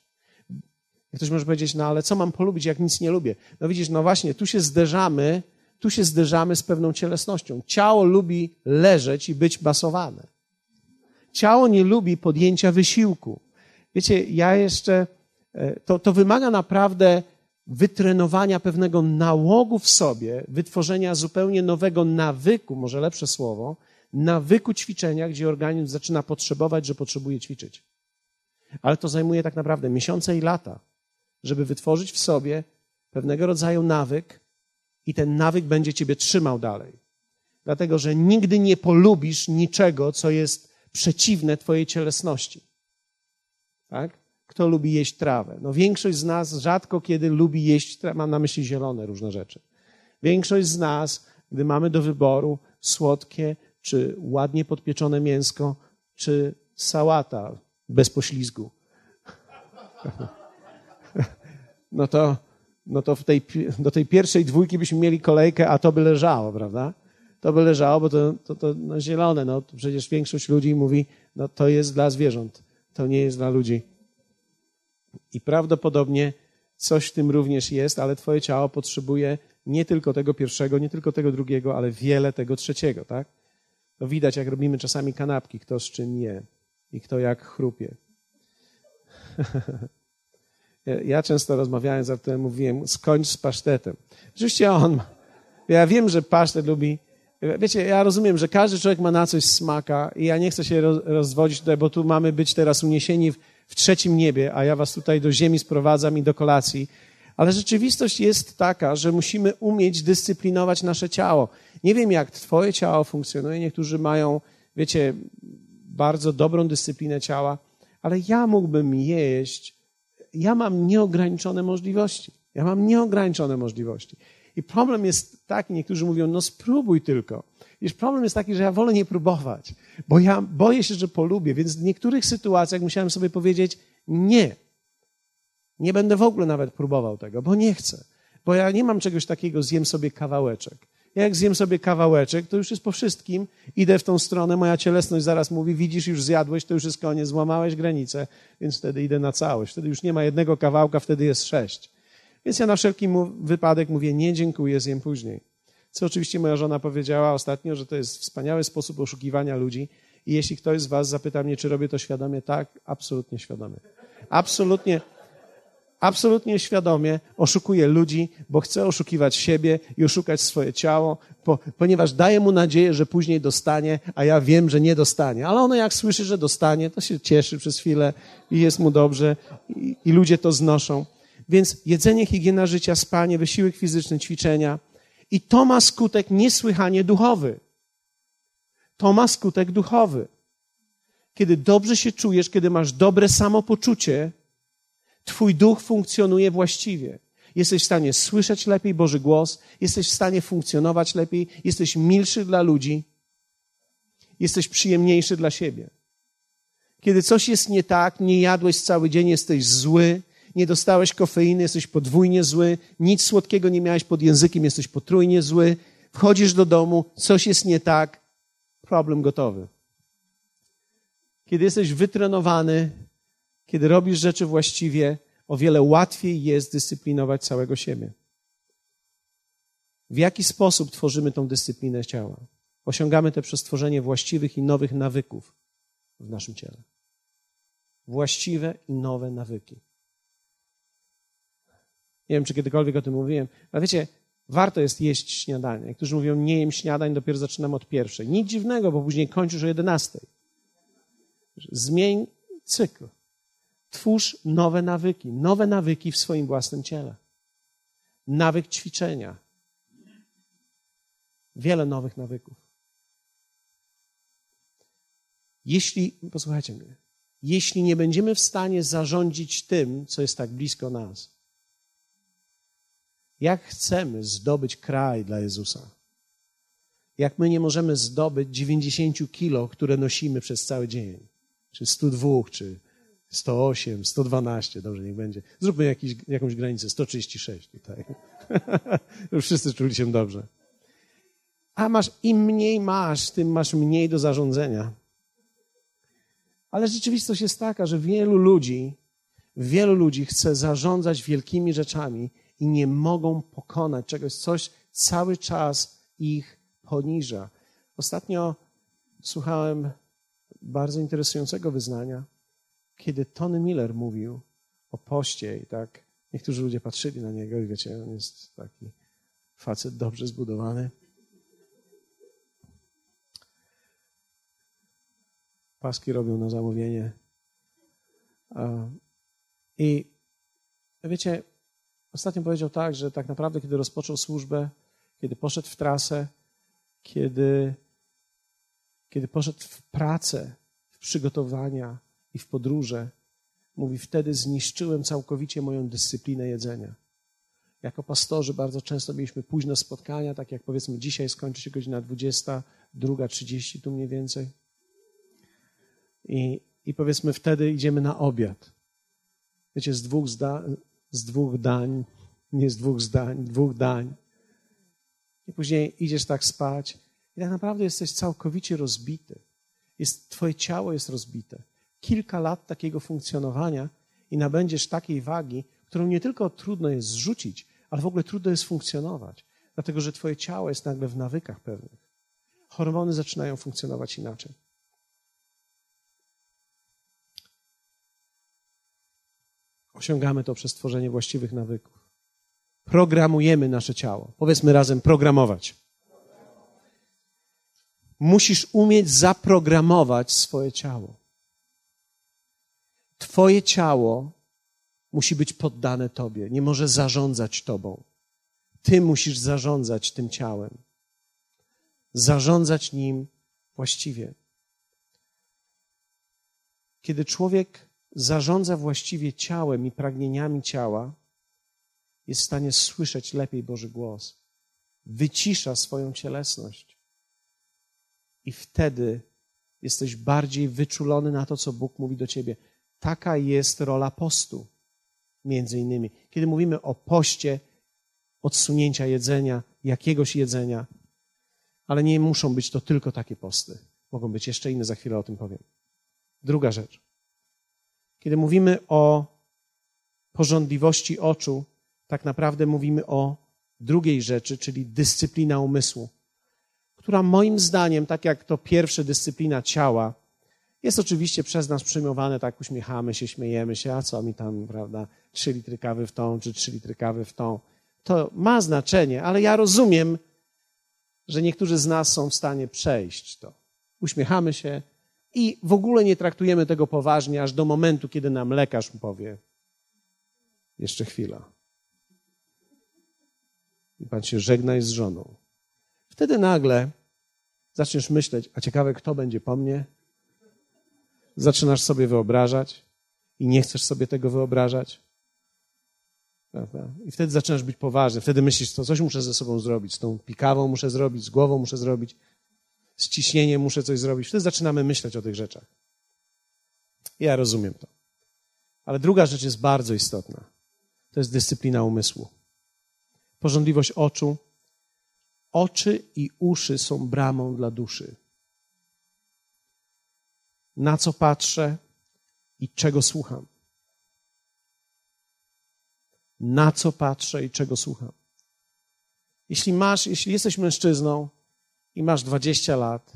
A: Ktoś może powiedzieć, no ale co mam polubić, jak nic nie lubię? No widzisz, no właśnie, tu się zderzamy, tu się zderzamy z pewną cielesnością. Ciało lubi leżeć i być basowane. Ciało nie lubi podjęcia wysiłku. Wiecie, ja jeszcze, to, to wymaga naprawdę wytrenowania pewnego nałogu w sobie, wytworzenia zupełnie nowego nawyku, może lepsze słowo, nawyku ćwiczenia, gdzie organizm zaczyna potrzebować, że potrzebuje ćwiczyć. Ale to zajmuje tak naprawdę miesiące i lata, żeby wytworzyć w sobie pewnego rodzaju nawyk i ten nawyk będzie ciebie trzymał dalej. Dlatego, że nigdy nie polubisz niczego, co jest przeciwne twojej cielesności. Tak? Kto lubi jeść trawę? No większość z nas rzadko kiedy lubi jeść mam na myśli zielone różne rzeczy. Większość z nas, gdy mamy do wyboru słodkie czy ładnie podpieczone mięsko, czy sałata bez poślizgu, no to, no to w tej, do tej pierwszej dwójki byśmy mieli kolejkę, a to by leżało, prawda? To by leżało, bo to, to, to no zielone, no to przecież większość ludzi mówi, no to jest dla zwierząt, to nie jest dla ludzi. I prawdopodobnie coś w tym również jest, ale twoje ciało potrzebuje nie tylko tego pierwszego, nie tylko tego drugiego, ale wiele tego trzeciego, tak? To widać, jak robimy czasami kanapki, kto z czym je i kto jak chrupie. ja często rozmawiałem z mówiłem, skończ z pasztetem. Oczywiście on, ja wiem, że pasztet lubi, wiecie, ja rozumiem, że każdy człowiek ma na coś smaka i ja nie chcę się rozwodzić tutaj, bo tu mamy być teraz uniesieni w w trzecim niebie, a ja was tutaj do ziemi sprowadzam i do kolacji. Ale rzeczywistość jest taka, że musimy umieć dyscyplinować nasze ciało. Nie wiem, jak twoje ciało funkcjonuje. Niektórzy mają, wiecie, bardzo dobrą dyscyplinę ciała, ale ja mógłbym jeść. Ja mam nieograniczone możliwości. Ja mam nieograniczone możliwości. I problem jest taki, niektórzy mówią, no spróbuj tylko. Wiesz, problem jest taki, że ja wolę nie próbować, bo ja boję się, że polubię, więc w niektórych sytuacjach musiałem sobie powiedzieć nie. Nie będę w ogóle nawet próbował tego, bo nie chcę. Bo ja nie mam czegoś takiego, zjem sobie kawałeczek. Ja jak zjem sobie kawałeczek, to już jest po wszystkim, idę w tą stronę, moja cielesność zaraz mówi, widzisz, już zjadłeś, to już jest koniec, złamałeś granicę, więc wtedy idę na całość. Wtedy już nie ma jednego kawałka, wtedy jest sześć. Więc ja na wszelki wypadek mówię, nie dziękuję, zjem później. Co oczywiście moja żona powiedziała ostatnio, że to jest wspaniały sposób oszukiwania ludzi. I jeśli ktoś z Was zapyta mnie, czy robię to świadomie, tak, absolutnie świadomie. Absolutnie, absolutnie świadomie oszukuję ludzi, bo chcę oszukiwać siebie i oszukać swoje ciało, po, ponieważ daję mu nadzieję, że później dostanie, a ja wiem, że nie dostanie. Ale ono jak słyszy, że dostanie, to się cieszy przez chwilę i jest mu dobrze i, i ludzie to znoszą. Więc jedzenie, higiena życia, spanie, wysiłek fizyczny, ćwiczenia – i to ma skutek niesłychanie duchowy. To ma skutek duchowy. Kiedy dobrze się czujesz, kiedy masz dobre samopoczucie, Twój duch funkcjonuje właściwie. Jesteś w stanie słyszeć lepiej Boży głos, jesteś w stanie funkcjonować lepiej, jesteś milszy dla ludzi, jesteś przyjemniejszy dla siebie. Kiedy coś jest nie tak, nie jadłeś cały dzień, jesteś zły, nie dostałeś kofeiny, jesteś podwójnie zły, nic słodkiego nie miałeś pod językiem, jesteś potrójnie zły, wchodzisz do domu, coś jest nie tak, problem gotowy. Kiedy jesteś wytrenowany, kiedy robisz rzeczy właściwie, o wiele łatwiej jest dyscyplinować całego siebie. W jaki sposób tworzymy tą dyscyplinę ciała? Osiągamy to przez tworzenie właściwych i nowych nawyków w naszym ciele. Właściwe i nowe nawyki. Nie wiem, czy kiedykolwiek o tym mówiłem, ale wiecie, warto jest jeść śniadanie. Niektórzy mówią, nie jem śniadań, dopiero zaczynam od pierwszej. Nic dziwnego, bo później kończysz o jedenastej. Zmień cykl. Twórz nowe nawyki, nowe nawyki w swoim własnym ciele. Nawyk ćwiczenia. Wiele nowych nawyków. Jeśli, posłuchajcie mnie, jeśli nie będziemy w stanie zarządzić tym, co jest tak blisko nas, jak chcemy zdobyć kraj dla Jezusa? Jak my nie możemy zdobyć 90 kilo, które nosimy przez cały dzień? Czy 102, czy 108, 112, dobrze, niech będzie. Zróbmy jakiś, jakąś granicę, 136 tutaj. Wszyscy czuli się dobrze. A masz, im mniej masz, tym masz mniej do zarządzania. Ale rzeczywistość jest taka, że wielu ludzi, wielu ludzi chce zarządzać wielkimi rzeczami i nie mogą pokonać czegoś, coś cały czas ich poniża. Ostatnio słuchałem bardzo interesującego wyznania, kiedy Tony Miller mówił o poście i tak niektórzy ludzie patrzyli na niego i wiecie, on jest taki facet dobrze zbudowany. Paski robią na zamówienie. I wiecie, ostatnio powiedział tak, że tak naprawdę, kiedy rozpoczął służbę, kiedy poszedł w trasę, kiedy, kiedy poszedł w pracę, w przygotowania i w podróże, mówi, wtedy zniszczyłem całkowicie moją dyscyplinę jedzenia. Jako pastorzy bardzo często mieliśmy późne spotkania, tak jak powiedzmy dzisiaj skończy się godzina 20, druga 30 tu mniej więcej. I, I powiedzmy wtedy idziemy na obiad. Wiecie, z dwóch, zda, z dwóch dań, nie z dwóch zdań, dwóch dań. I później idziesz tak spać i tak naprawdę jesteś całkowicie rozbity. Jest, twoje ciało jest rozbite. Kilka lat takiego funkcjonowania i nabędziesz takiej wagi, którą nie tylko trudno jest zrzucić, ale w ogóle trudno jest funkcjonować, dlatego że twoje ciało jest nagle w nawykach pewnych. Hormony zaczynają funkcjonować inaczej. Osiągamy to przez tworzenie właściwych nawyków. Programujemy nasze ciało. Powiedzmy razem programować. Musisz umieć zaprogramować swoje ciało. Twoje ciało musi być poddane Tobie, nie może zarządzać Tobą. Ty musisz zarządzać tym ciałem, zarządzać nim właściwie. Kiedy człowiek zarządza właściwie ciałem i pragnieniami ciała, jest w stanie słyszeć lepiej Boży głos. Wycisza swoją cielesność. I wtedy jesteś bardziej wyczulony na to, co Bóg mówi do ciebie. Taka jest rola postu, między innymi. Kiedy mówimy o poście, odsunięcia jedzenia, jakiegoś jedzenia, ale nie muszą być to tylko takie posty. Mogą być jeszcze inne, za chwilę o tym powiem. Druga rzecz. Kiedy mówimy o porządliwości oczu, tak naprawdę mówimy o drugiej rzeczy, czyli dyscyplina umysłu, która moim zdaniem, tak jak to pierwsza dyscyplina ciała, jest oczywiście przez nas przyjmowane, tak uśmiechamy się, śmiejemy się, a co mi tam, prawda, trzy litry kawy w tą, czy trzy litry kawy w tą. To ma znaczenie, ale ja rozumiem, że niektórzy z nas są w stanie przejść to. Uśmiechamy się i w ogóle nie traktujemy tego poważnie, aż do momentu, kiedy nam lekarz powie: Jeszcze chwila. I pan się żegna z żoną. Wtedy nagle zaczniesz myśleć: A ciekawe, kto będzie po mnie? zaczynasz sobie wyobrażać i nie chcesz sobie tego wyobrażać. Prawda? I wtedy zaczynasz być poważny. Wtedy myślisz, to coś muszę ze sobą zrobić. Z tą pikawą muszę zrobić, z głową muszę zrobić, z ciśnieniem muszę coś zrobić. Wtedy zaczynamy myśleć o tych rzeczach. Ja rozumiem to. Ale druga rzecz jest bardzo istotna. To jest dyscyplina umysłu. Porządliwość oczu. Oczy i uszy są bramą dla duszy na co patrzę i czego słucham. Na co patrzę i czego słucham. Jeśli masz, jeśli jesteś mężczyzną i masz 20 lat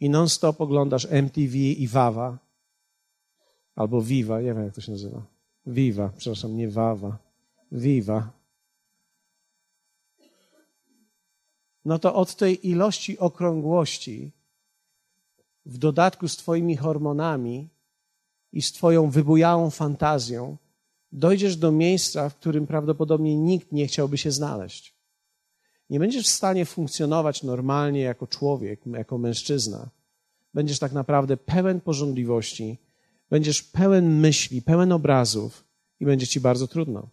A: i non-stop oglądasz MTV i Wawa, albo Viva, nie wiem jak to się nazywa. Viva, przepraszam, nie Wawa. Viva. No to od tej ilości okrągłości w dodatku z Twoimi hormonami i z Twoją wybujałą fantazją, dojdziesz do miejsca, w którym prawdopodobnie nikt nie chciałby się znaleźć. Nie będziesz w stanie funkcjonować normalnie jako człowiek, jako mężczyzna. Będziesz tak naprawdę pełen porządliwości, będziesz pełen myśli, pełen obrazów i będzie ci bardzo trudno.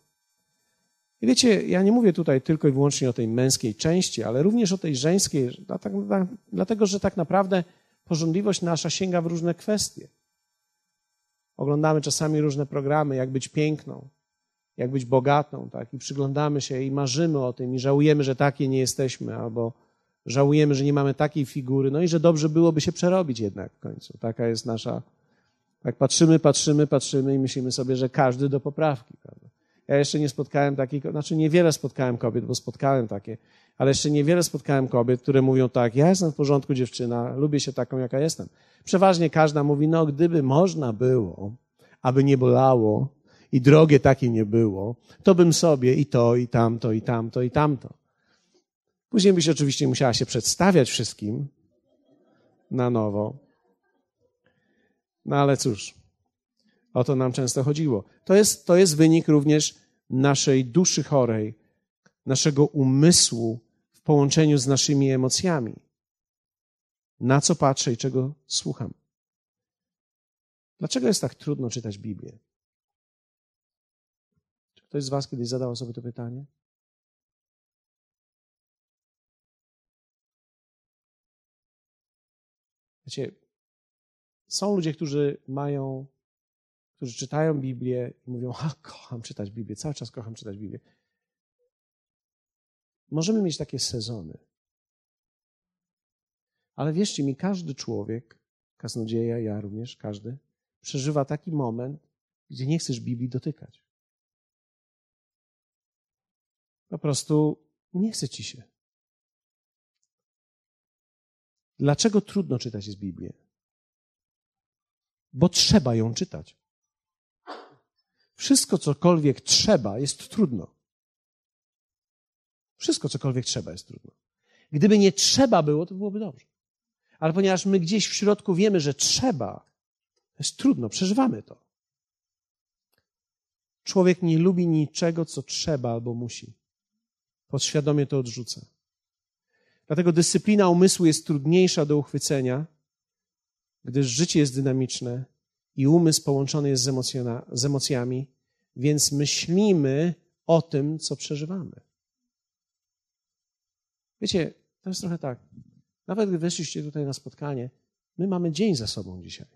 A: I wiecie, ja nie mówię tutaj tylko i wyłącznie o tej męskiej części, ale również o tej żeńskiej, dlatego że tak naprawdę Porządliwość nasza sięga w różne kwestie. Oglądamy czasami różne programy, jak być piękną, jak być bogatą, tak? I przyglądamy się i marzymy o tym i żałujemy, że takie nie jesteśmy, albo żałujemy, że nie mamy takiej figury, no i że dobrze byłoby się przerobić jednak w końcu. Taka jest nasza. Tak patrzymy, patrzymy, patrzymy i myślimy sobie, że każdy do poprawki. Prawda? Ja jeszcze nie spotkałem takich, znaczy niewiele spotkałem kobiet, bo spotkałem takie, ale jeszcze niewiele spotkałem kobiet, które mówią tak, ja jestem w porządku dziewczyna, lubię się taką, jaka jestem. Przeważnie każda mówi, no gdyby można było, aby nie bolało i drogie takie nie było, to bym sobie i to, i tamto, i tamto, i tamto. Później byś oczywiście musiała się przedstawiać wszystkim na nowo. No ale cóż, o to nam często chodziło. To jest, to jest wynik również naszej duszy chorej, naszego umysłu w połączeniu z naszymi emocjami. Na co patrzę i czego słucham. Dlaczego jest tak trudno czytać Biblię? Ktoś z Was kiedyś zadał sobie to pytanie? Wiecie, są ludzie, którzy mają, którzy czytają Biblię i mówią, a kocham czytać Biblię, cały czas kocham czytać Biblię. Możemy mieć takie sezony. Ale wierzcie mi, każdy człowiek, kaznodzieja, ja również, każdy, przeżywa taki moment, gdzie nie chcesz Biblii dotykać. Po prostu nie chce ci się. Dlaczego trudno czytać z Biblię? Bo trzeba ją czytać. Wszystko, cokolwiek trzeba, jest trudno. Wszystko, cokolwiek trzeba, jest trudno. Gdyby nie trzeba było, to byłoby dobrze. Ale ponieważ my gdzieś w środku wiemy, że trzeba, jest trudno, przeżywamy to. Człowiek nie lubi niczego, co trzeba albo musi. Podświadomie to odrzuca. Dlatego dyscyplina umysłu jest trudniejsza do uchwycenia, gdyż życie jest dynamiczne i umysł połączony jest z, z emocjami, więc myślimy o tym, co przeżywamy. Wiecie, to jest trochę tak. Nawet gdy weszliście tutaj na spotkanie, my mamy dzień za sobą dzisiaj.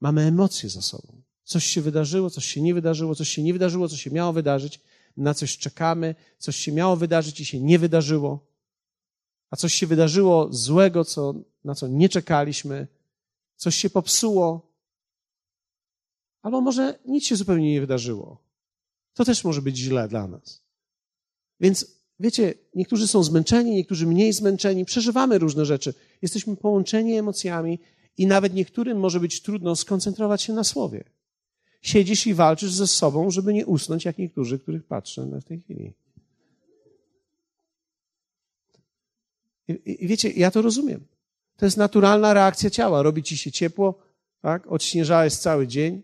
A: Mamy emocje za sobą. Coś się wydarzyło, coś się nie wydarzyło, coś się nie wydarzyło, coś się miało wydarzyć na coś czekamy, coś się miało wydarzyć i się nie wydarzyło, a coś się wydarzyło złego, co, na co nie czekaliśmy, coś się popsuło, albo może nic się zupełnie nie wydarzyło. To też może być źle dla nas. Więc wiecie, niektórzy są zmęczeni, niektórzy mniej zmęczeni, przeżywamy różne rzeczy, jesteśmy połączeni emocjami i nawet niektórym może być trudno skoncentrować się na słowie siedzisz i walczysz ze sobą, żeby nie usnąć, jak niektórzy, których patrzę w tej chwili. I, I, wiecie, ja to rozumiem. To jest naturalna reakcja ciała. Robi ci się ciepło, tak? Odśnieżałeś cały dzień,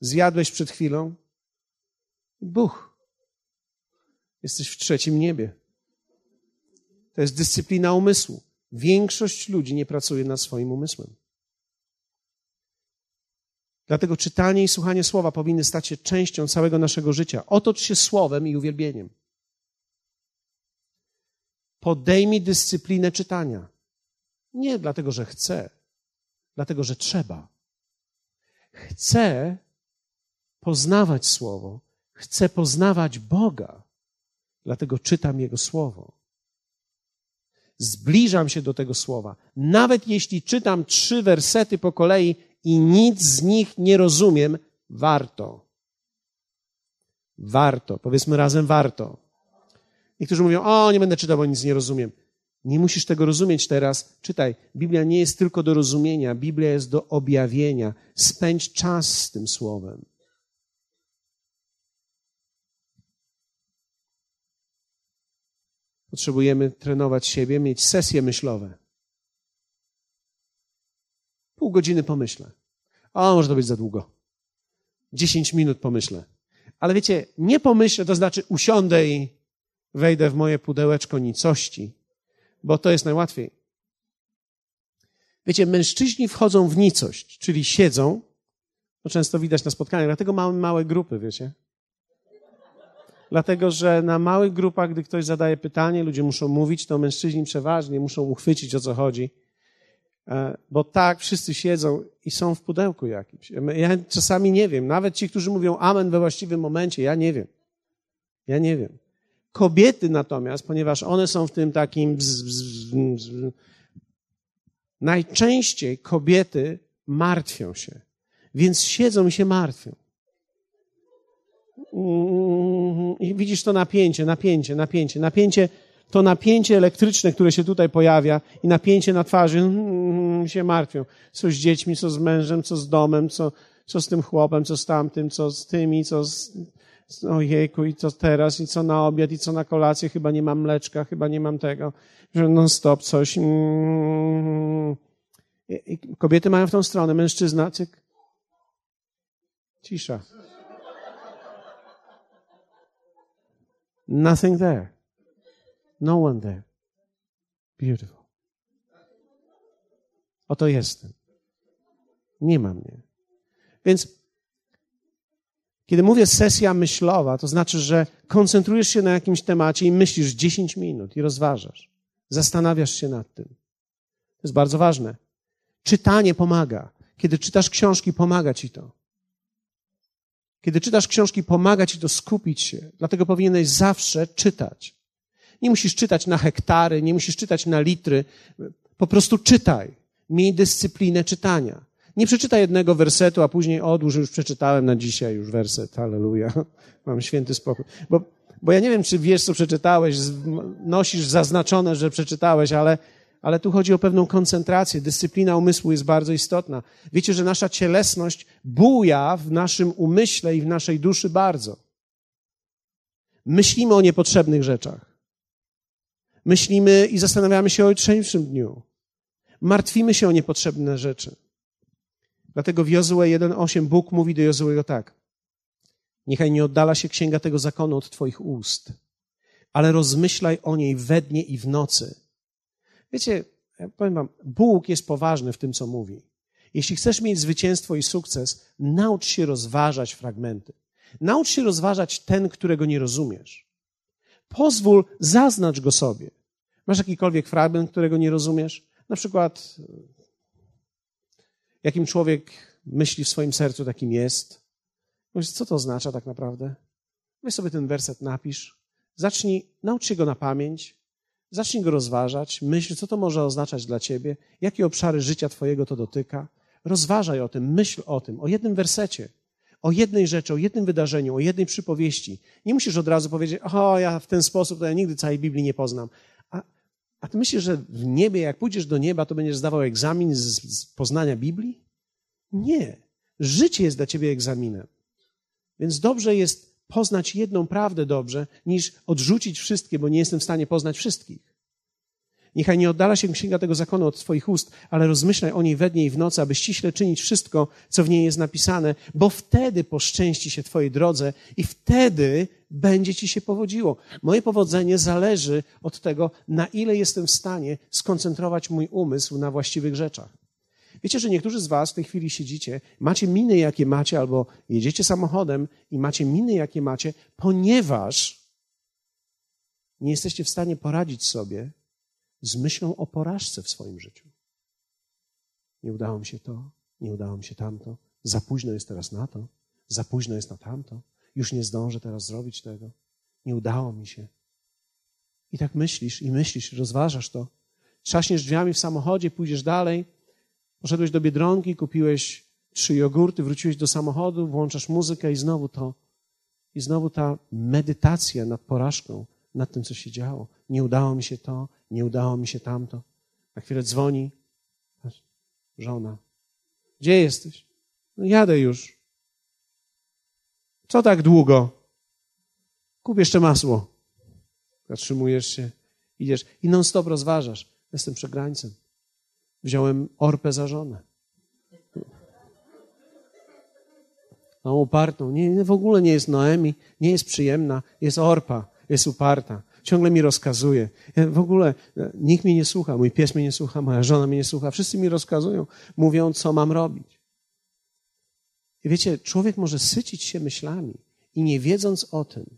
A: zjadłeś przed chwilą. Buch. Jesteś w trzecim niebie. To jest dyscyplina umysłu. Większość ludzi nie pracuje nad swoim umysłem. Dlatego czytanie i słuchanie słowa powinny stać się częścią całego naszego życia. Otocz się słowem i uwielbieniem. Podejmij dyscyplinę czytania. Nie dlatego, że chcę, dlatego, że trzeba. Chcę poznawać Słowo, chcę poznawać Boga, dlatego czytam Jego Słowo. Zbliżam się do tego Słowa. Nawet jeśli czytam trzy wersety po kolei, i nic z nich nie rozumiem, warto. Warto. Powiedzmy razem warto. Niektórzy mówią, o, nie będę czytał, bo nic nie rozumiem. Nie musisz tego rozumieć teraz. Czytaj. Biblia nie jest tylko do rozumienia. Biblia jest do objawienia. Spędź czas z tym słowem. Potrzebujemy trenować siebie, mieć sesje myślowe. Pół godziny pomyślę. O, może to być za długo. Dziesięć minut pomyślę. Ale wiecie, nie pomyślę, to znaczy usiądę i wejdę w moje pudełeczko nicości, bo to jest najłatwiej. Wiecie, mężczyźni wchodzą w nicość, czyli siedzą, to często widać na spotkaniach, dlatego mamy małe grupy, wiecie. Dlatego, że na małych grupach, gdy ktoś zadaje pytanie, ludzie muszą mówić, to mężczyźni przeważnie muszą uchwycić o co chodzi. E, bo tak, wszyscy siedzą i są w pudełku jakimś. Ja czasami nie wiem, nawet ci, którzy mówią amen we właściwym momencie, ja nie wiem. Ja nie wiem. Kobiety natomiast, ponieważ one są w tym takim. Bzz, bzz, bzz, najczęściej kobiety martwią się, więc siedzą i się martwią. I widzisz to napięcie, napięcie, napięcie, napięcie, to napięcie elektryczne, które się tutaj pojawia i napięcie na twarzy, mm, się martwią. Co z dziećmi, co z mężem, co z domem, co, co z tym chłopem, co z tamtym, co z tymi, co z, ojejku, i co teraz, i co na obiad, i co na kolację, chyba nie mam mleczka, chyba nie mam tego, że non stop coś. Mm. Kobiety mają w tą stronę, mężczyzna, cyk. Cisza. Nothing there. No one there. Beautiful. Oto jestem. Nie ma mnie. Więc kiedy mówię sesja myślowa, to znaczy, że koncentrujesz się na jakimś temacie i myślisz 10 minut i rozważasz. Zastanawiasz się nad tym. To jest bardzo ważne. Czytanie pomaga. Kiedy czytasz książki, pomaga ci to. Kiedy czytasz książki, pomaga ci to skupić się. Dlatego powinieneś zawsze czytać. Nie musisz czytać na hektary, nie musisz czytać na litry. Po prostu czytaj. Miej dyscyplinę czytania. Nie przeczytaj jednego wersetu, a później odłóż, już przeczytałem na dzisiaj już werset. Halleluja. Mam święty spokój. Bo, bo ja nie wiem, czy wiesz, co przeczytałeś, nosisz zaznaczone, że przeczytałeś, ale, ale tu chodzi o pewną koncentrację. Dyscyplina umysłu jest bardzo istotna. Wiecie, że nasza cielesność buja w naszym umyśle i w naszej duszy bardzo. Myślimy o niepotrzebnych rzeczach. Myślimy i zastanawiamy się o jutrzejszym dniu. Martwimy się o niepotrzebne rzeczy. Dlatego w Jozue 1,8 Bóg mówi do Jozuego tak. Niechaj nie oddala się księga tego zakonu od Twoich ust, ale rozmyślaj o niej we dnie i w nocy. Wiecie, ja powiem Wam, Bóg jest poważny w tym, co mówi. Jeśli chcesz mieć zwycięstwo i sukces, naucz się rozważać fragmenty. Naucz się rozważać ten, którego nie rozumiesz. Pozwól, zaznacz go sobie. Masz jakikolwiek fragment, którego nie rozumiesz? Na przykład jakim człowiek myśli w swoim sercu, takim jest. Mówisz, co to oznacza tak naprawdę? Weź sobie ten werset napisz, zacznij, naucz się go na pamięć, zacznij go rozważać, myśl, co to może oznaczać dla ciebie, jakie obszary życia twojego to dotyka. Rozważaj o tym, myśl o tym, o jednym wersecie, o jednej rzeczy, o jednym wydarzeniu, o jednej przypowieści. Nie musisz od razu powiedzieć, o, ja w ten sposób to ja nigdy całej Biblii nie poznam. A ty myślisz, że w niebie, jak pójdziesz do nieba, to będziesz zdawał egzamin z, z poznania Biblii? Nie. Życie jest dla ciebie egzaminem. Więc dobrze jest poznać jedną prawdę dobrze, niż odrzucić wszystkie, bo nie jestem w stanie poznać wszystkich. Niechaj nie oddala się księga tego zakonu od Twoich ust, ale rozmyślaj o niej we dnie i w nocy, aby ściśle czynić wszystko, co w niej jest napisane, bo wtedy poszczęści się Twojej drodze i wtedy będzie Ci się powodziło. Moje powodzenie zależy od tego, na ile jestem w stanie skoncentrować mój umysł na właściwych rzeczach. Wiecie, że niektórzy z Was w tej chwili siedzicie, macie miny, jakie macie, albo jedziecie samochodem i macie miny, jakie macie, ponieważ nie jesteście w stanie poradzić sobie z myślą o porażce w swoim życiu. Nie udało mi się to, nie udało mi się tamto, za późno jest teraz na to, za późno jest na tamto, już nie zdążę teraz zrobić tego, nie udało mi się. I tak myślisz i myślisz, rozważasz to. Trzaśniesz drzwiami w samochodzie, pójdziesz dalej, poszedłeś do Biedronki, kupiłeś trzy jogurty, wróciłeś do samochodu, włączasz muzykę i znowu to. I znowu ta medytacja nad porażką, nad tym, co się działo. Nie udało mi się to, nie udało mi się tamto. Na chwilę dzwoni żona. Gdzie jesteś? No jadę już. Co tak długo? Kup jeszcze masło. Zatrzymujesz się, idziesz i non-stop rozważasz. Jestem przegrańcem. Wziąłem Orpę za żonę. Tą upartą. Nie, w ogóle nie jest Noemi, nie jest przyjemna, jest Orpa, jest uparta ciągle mi rozkazuje. Ja w ogóle e, nikt mnie nie słucha, mój pies mnie nie słucha, moja żona mnie nie słucha. Wszyscy mi rozkazują, mówią, co mam robić. I wiecie, człowiek może sycić się myślami i nie wiedząc o tym,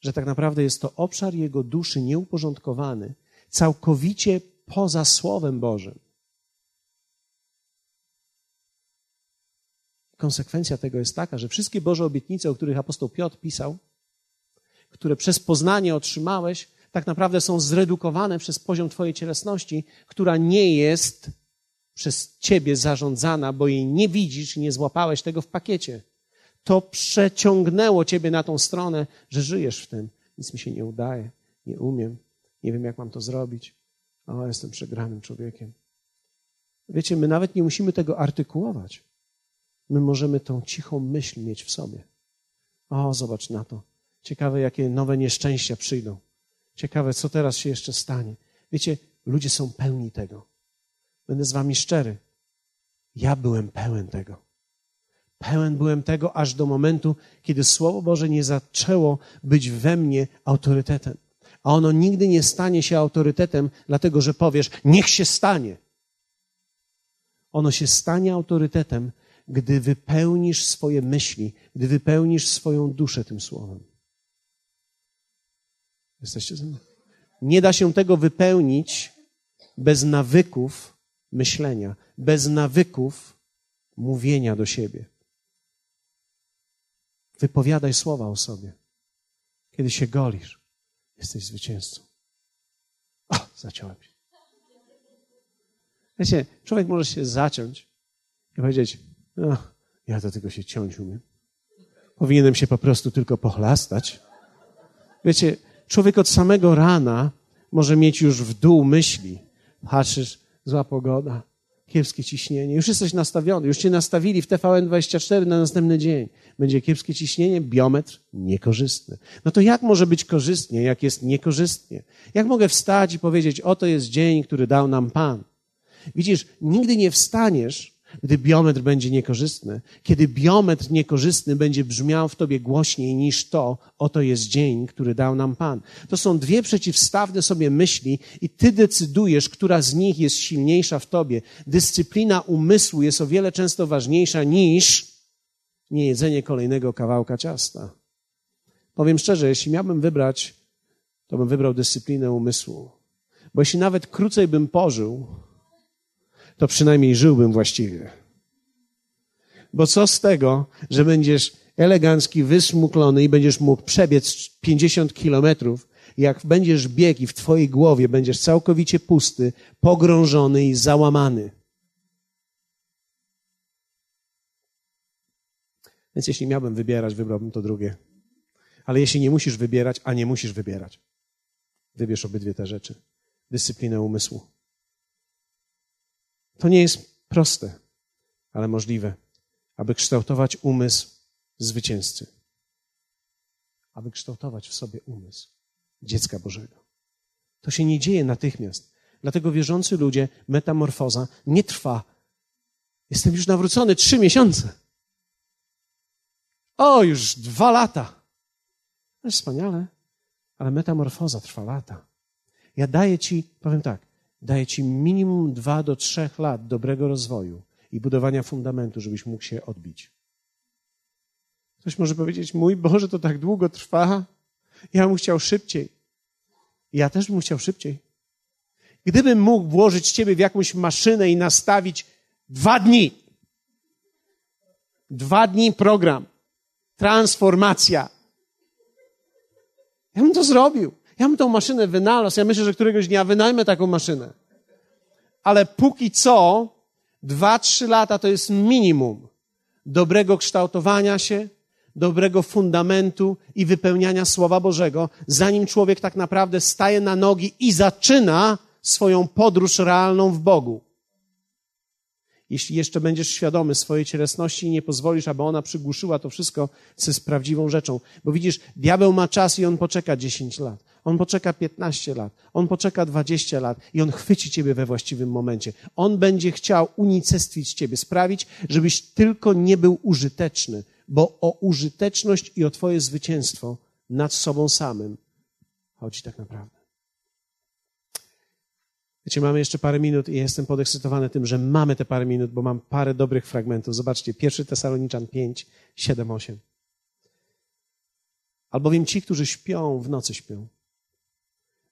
A: że tak naprawdę jest to obszar jego duszy nieuporządkowany, całkowicie poza Słowem Bożym. Konsekwencja tego jest taka, że wszystkie Boże obietnice, o których apostoł Piotr pisał, które przez poznanie otrzymałeś, tak naprawdę są zredukowane przez poziom Twojej cielesności, która nie jest przez Ciebie zarządzana, bo jej nie widzisz i nie złapałeś tego w pakiecie. To przeciągnęło Ciebie na tą stronę, że żyjesz w tym. Nic mi się nie udaje, nie umiem, nie wiem, jak mam to zrobić. O, jestem przegranym człowiekiem. Wiecie, my nawet nie musimy tego artykułować. My możemy tą cichą myśl mieć w sobie. O, zobacz na to. Ciekawe, jakie nowe nieszczęścia przyjdą. Ciekawe, co teraz się jeszcze stanie. Wiecie, ludzie są pełni tego. Będę z wami szczery. Ja byłem pełen tego. Pełen byłem tego aż do momentu, kiedy Słowo Boże nie zaczęło być we mnie autorytetem. A ono nigdy nie stanie się autorytetem, dlatego że powiesz, niech się stanie. Ono się stanie autorytetem, gdy wypełnisz swoje myśli, gdy wypełnisz swoją duszę tym słowem. Jesteście ze mną? Nie da się tego wypełnić bez nawyków myślenia, bez nawyków mówienia do siebie. Wypowiadaj słowa o sobie. Kiedy się golisz, jesteś zwycięzcą. O, zaciąłem się. Wiecie, człowiek może się zaciąć i powiedzieć, no, ja do tego się ciąć umiem. Powinienem się po prostu tylko pochlastać. Wiecie, człowiek od samego rana może mieć już w dół myśli. Patrzysz, zła pogoda, kiepskie ciśnienie. Już jesteś nastawiony, już cię nastawili w TVN24 na następny dzień. Będzie kiepskie ciśnienie, biometr niekorzystny. No to jak może być korzystnie, jak jest niekorzystnie? Jak mogę wstać i powiedzieć, oto jest dzień, który dał nam Pan? Widzisz, nigdy nie wstaniesz, gdy biometr będzie niekorzystny, kiedy biometr niekorzystny będzie brzmiał w tobie głośniej niż to, oto jest dzień, który dał nam Pan. To są dwie przeciwstawne sobie myśli i ty decydujesz, która z nich jest silniejsza w tobie. Dyscyplina umysłu jest o wiele często ważniejsza niż niejedzenie kolejnego kawałka ciasta. Powiem szczerze, jeśli miałbym wybrać, to bym wybrał dyscyplinę umysłu. Bo jeśli nawet krócej bym pożył, to przynajmniej żyłbym właściwie. Bo co z tego, że będziesz elegancki, wysmuklony i będziesz mógł przebiec 50 kilometrów, jak będziesz bieg i w twojej głowie będziesz całkowicie pusty, pogrążony i załamany. Więc jeśli miałbym wybierać, wybrałbym to drugie. Ale jeśli nie musisz wybierać, a nie musisz wybierać, wybierz obydwie te rzeczy. Dyscyplinę umysłu. To nie jest proste, ale możliwe, aby kształtować umysł zwycięzcy. Aby kształtować w sobie umysł dziecka Bożego. To się nie dzieje natychmiast. Dlatego wierzący ludzie, metamorfoza nie trwa. Jestem już nawrócony trzy miesiące. O, już dwa lata. To jest wspaniale, ale metamorfoza trwa lata. Ja daję ci, powiem tak, daje ci minimum dwa do trzech lat dobrego rozwoju i budowania fundamentu, żebyś mógł się odbić. Ktoś może powiedzieć, mój Boże, to tak długo trwa. Ja bym chciał szybciej. Ja też bym chciał szybciej. Gdybym mógł włożyć ciebie w jakąś maszynę i nastawić dwa dni, dwa dni program, transformacja, ja bym to zrobił. Ja bym tą maszynę wynalazł. Ja myślę, że któregoś dnia wynajmę taką maszynę. Ale póki co, dwa, trzy lata to jest minimum dobrego kształtowania się, dobrego fundamentu i wypełniania Słowa Bożego, zanim człowiek tak naprawdę staje na nogi i zaczyna swoją podróż realną w Bogu jeśli jeszcze będziesz świadomy swojej cielesności i nie pozwolisz, aby ona przygłuszyła to wszystko, co jest prawdziwą rzeczą. Bo widzisz, diabeł ma czas i on poczeka 10 lat. On poczeka 15 lat. On poczeka 20 lat i on chwyci ciebie we właściwym momencie. On będzie chciał unicestwić ciebie, sprawić, żebyś tylko nie był użyteczny, bo o użyteczność i o twoje zwycięstwo nad sobą samym chodzi tak naprawdę. Wiecie, mamy jeszcze parę minut i jestem podekscytowany tym, że mamy te parę minut, bo mam parę dobrych fragmentów. Zobaczcie, pierwszy Tesaloniczan 5, 7, 8. Albowiem ci, którzy śpią, w nocy śpią,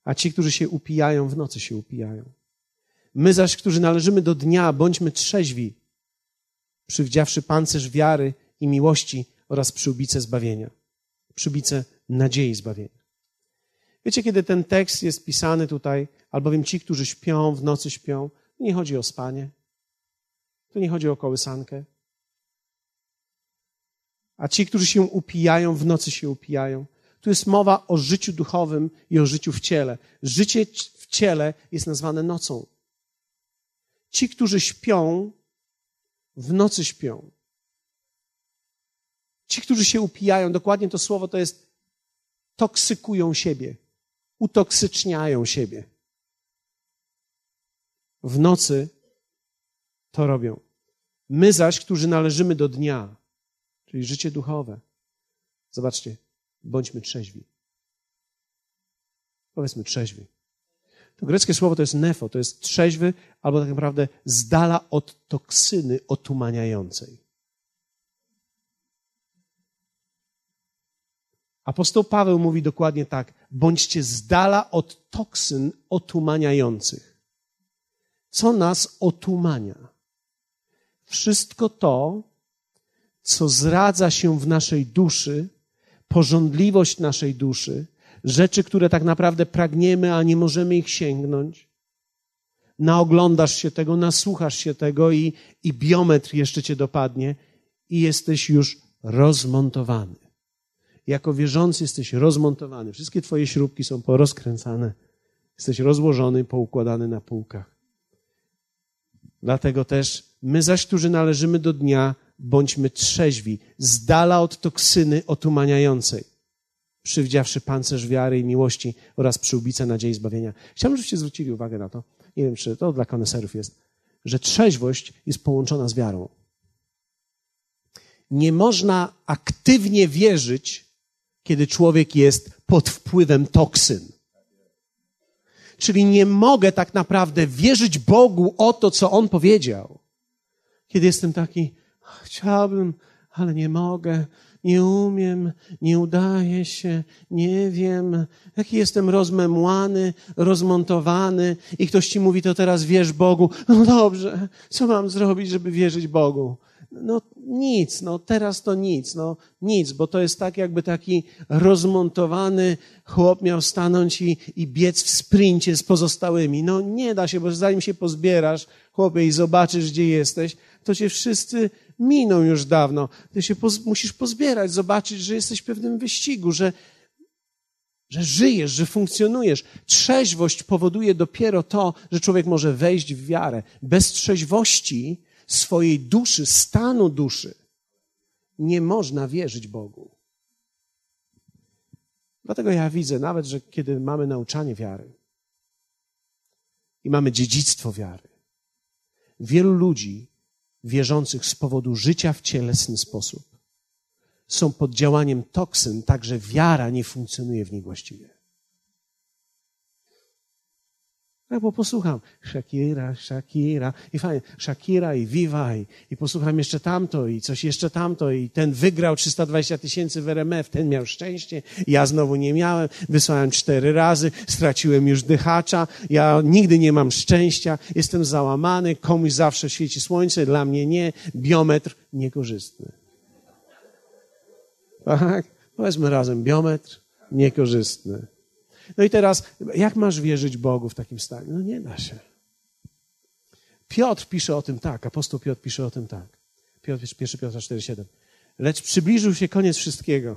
A: a ci, którzy się upijają, w nocy się upijają. My zaś, którzy należymy do dnia, bądźmy trzeźwi, przywdziawszy pancerz wiary i miłości oraz przyłbicę zbawienia. Przyłbicę nadziei zbawienia. Wiecie, kiedy ten tekst jest pisany tutaj, albowiem ci, którzy śpią, w nocy śpią, nie chodzi o spanie, tu nie chodzi o kołysankę. A ci, którzy się upijają, w nocy się upijają. Tu jest mowa o życiu duchowym i o życiu w ciele. Życie w ciele jest nazwane nocą. Ci, którzy śpią, w nocy śpią. Ci, którzy się upijają, dokładnie to słowo to jest toksykują siebie, utoksyczniają siebie. W nocy to robią. My zaś, którzy należymy do dnia, czyli życie duchowe, zobaczcie, bądźmy trzeźwi. Powiedzmy trzeźwi. To greckie słowo to jest nefo, to jest trzeźwy, albo tak naprawdę z dala od toksyny otumaniającej. Apostoł Paweł mówi dokładnie tak: bądźcie z dala od toksyn otumaniających. Co nas otumania? Wszystko to, co zradza się w naszej duszy, porządliwość naszej duszy, rzeczy, które tak naprawdę pragniemy, a nie możemy ich sięgnąć. Naoglądasz się tego, nasłuchasz się tego i, i biometr jeszcze cię dopadnie i jesteś już rozmontowany. Jako wierzący jesteś rozmontowany. Wszystkie twoje śrubki są porozkręcane. Jesteś rozłożony, poukładany na półkach. Dlatego też my zaś, którzy należymy do dnia, bądźmy trzeźwi, z dala od toksyny otumaniającej, przywdziawszy pancerz wiary i miłości oraz przyłbicę nadziei zbawienia. Chciałbym, żebyście zwrócili uwagę na to, nie wiem, czy to dla koneserów jest, że trzeźwość jest połączona z wiarą. Nie można aktywnie wierzyć, kiedy człowiek jest pod wpływem toksyn. Czyli nie mogę tak naprawdę wierzyć Bogu o to, co On powiedział. Kiedy jestem taki, chciałbym, ale nie mogę, nie umiem, nie udaje się, nie wiem, jaki jestem rozmemłany, rozmontowany i ktoś ci mówi, to teraz wierz Bogu. No dobrze, co mam zrobić, żeby wierzyć Bogu? No nic, no teraz to nic, no nic, bo to jest tak jakby taki rozmontowany chłop miał stanąć i, i biec w sprincie z pozostałymi. No nie da się, bo zanim się pozbierasz, chłopie, i zobaczysz, gdzie jesteś, to cię wszyscy miną już dawno. Ty się poz, musisz pozbierać, zobaczyć, że jesteś w pewnym wyścigu, że, że żyjesz, że funkcjonujesz. Trzeźwość powoduje dopiero to, że człowiek może wejść w wiarę. Bez trzeźwości swojej duszy, stanu duszy, nie można wierzyć Bogu. Dlatego ja widzę nawet, że kiedy mamy nauczanie wiary i mamy dziedzictwo wiary, wielu ludzi wierzących z powodu życia w cielesny sposób są pod działaniem toksyn, tak że wiara nie funkcjonuje w nich właściwie. Ja bo posłucham. Shakira, Shakira. I fajnie, Shakira i Viva i, i posłucham jeszcze tamto i coś jeszcze tamto. I ten wygrał 320 tysięcy w RMF, ten miał szczęście, ja znowu nie miałem, wysłałem cztery razy, straciłem już dychacza, ja nigdy nie mam szczęścia, jestem załamany, komuś zawsze świeci słońce, dla mnie nie, biometr niekorzystny. Tak? Powiedzmy razem, biometr niekorzystny. No i teraz, jak masz wierzyć Bogu w takim stanie? No nie da się. Piotr pisze o tym tak, apostoł Piotr pisze o tym tak. Piotr, 1 Piotra 4,7. Lecz przybliżył się koniec wszystkiego.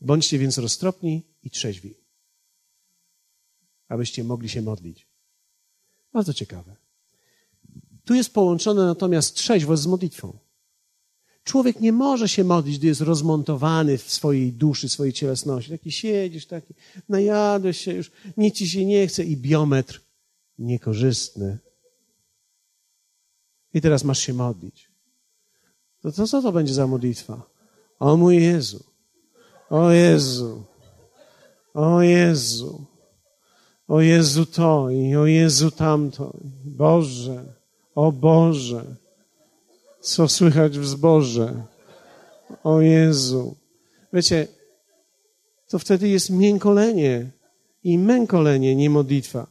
A: Bądźcie więc roztropni i trzeźwi, abyście mogli się modlić. Bardzo ciekawe. Tu jest połączone natomiast trzeźwość z modlitwą. Człowiek nie może się modlić, gdy jest rozmontowany w swojej duszy, swojej cielesności. Taki siedzisz, taki, najadłeś się już, nic ci się nie chce i biometr niekorzystny. I teraz masz się modlić. To, to co to będzie za modlitwa? O mój Jezu, o Jezu, o Jezu, o Jezu to i o Jezu tamto. Boże, o Boże. Co słychać w zborze? O Jezu. Wiecie, to wtedy jest miękolenie i mękolenie, nie modlitwa.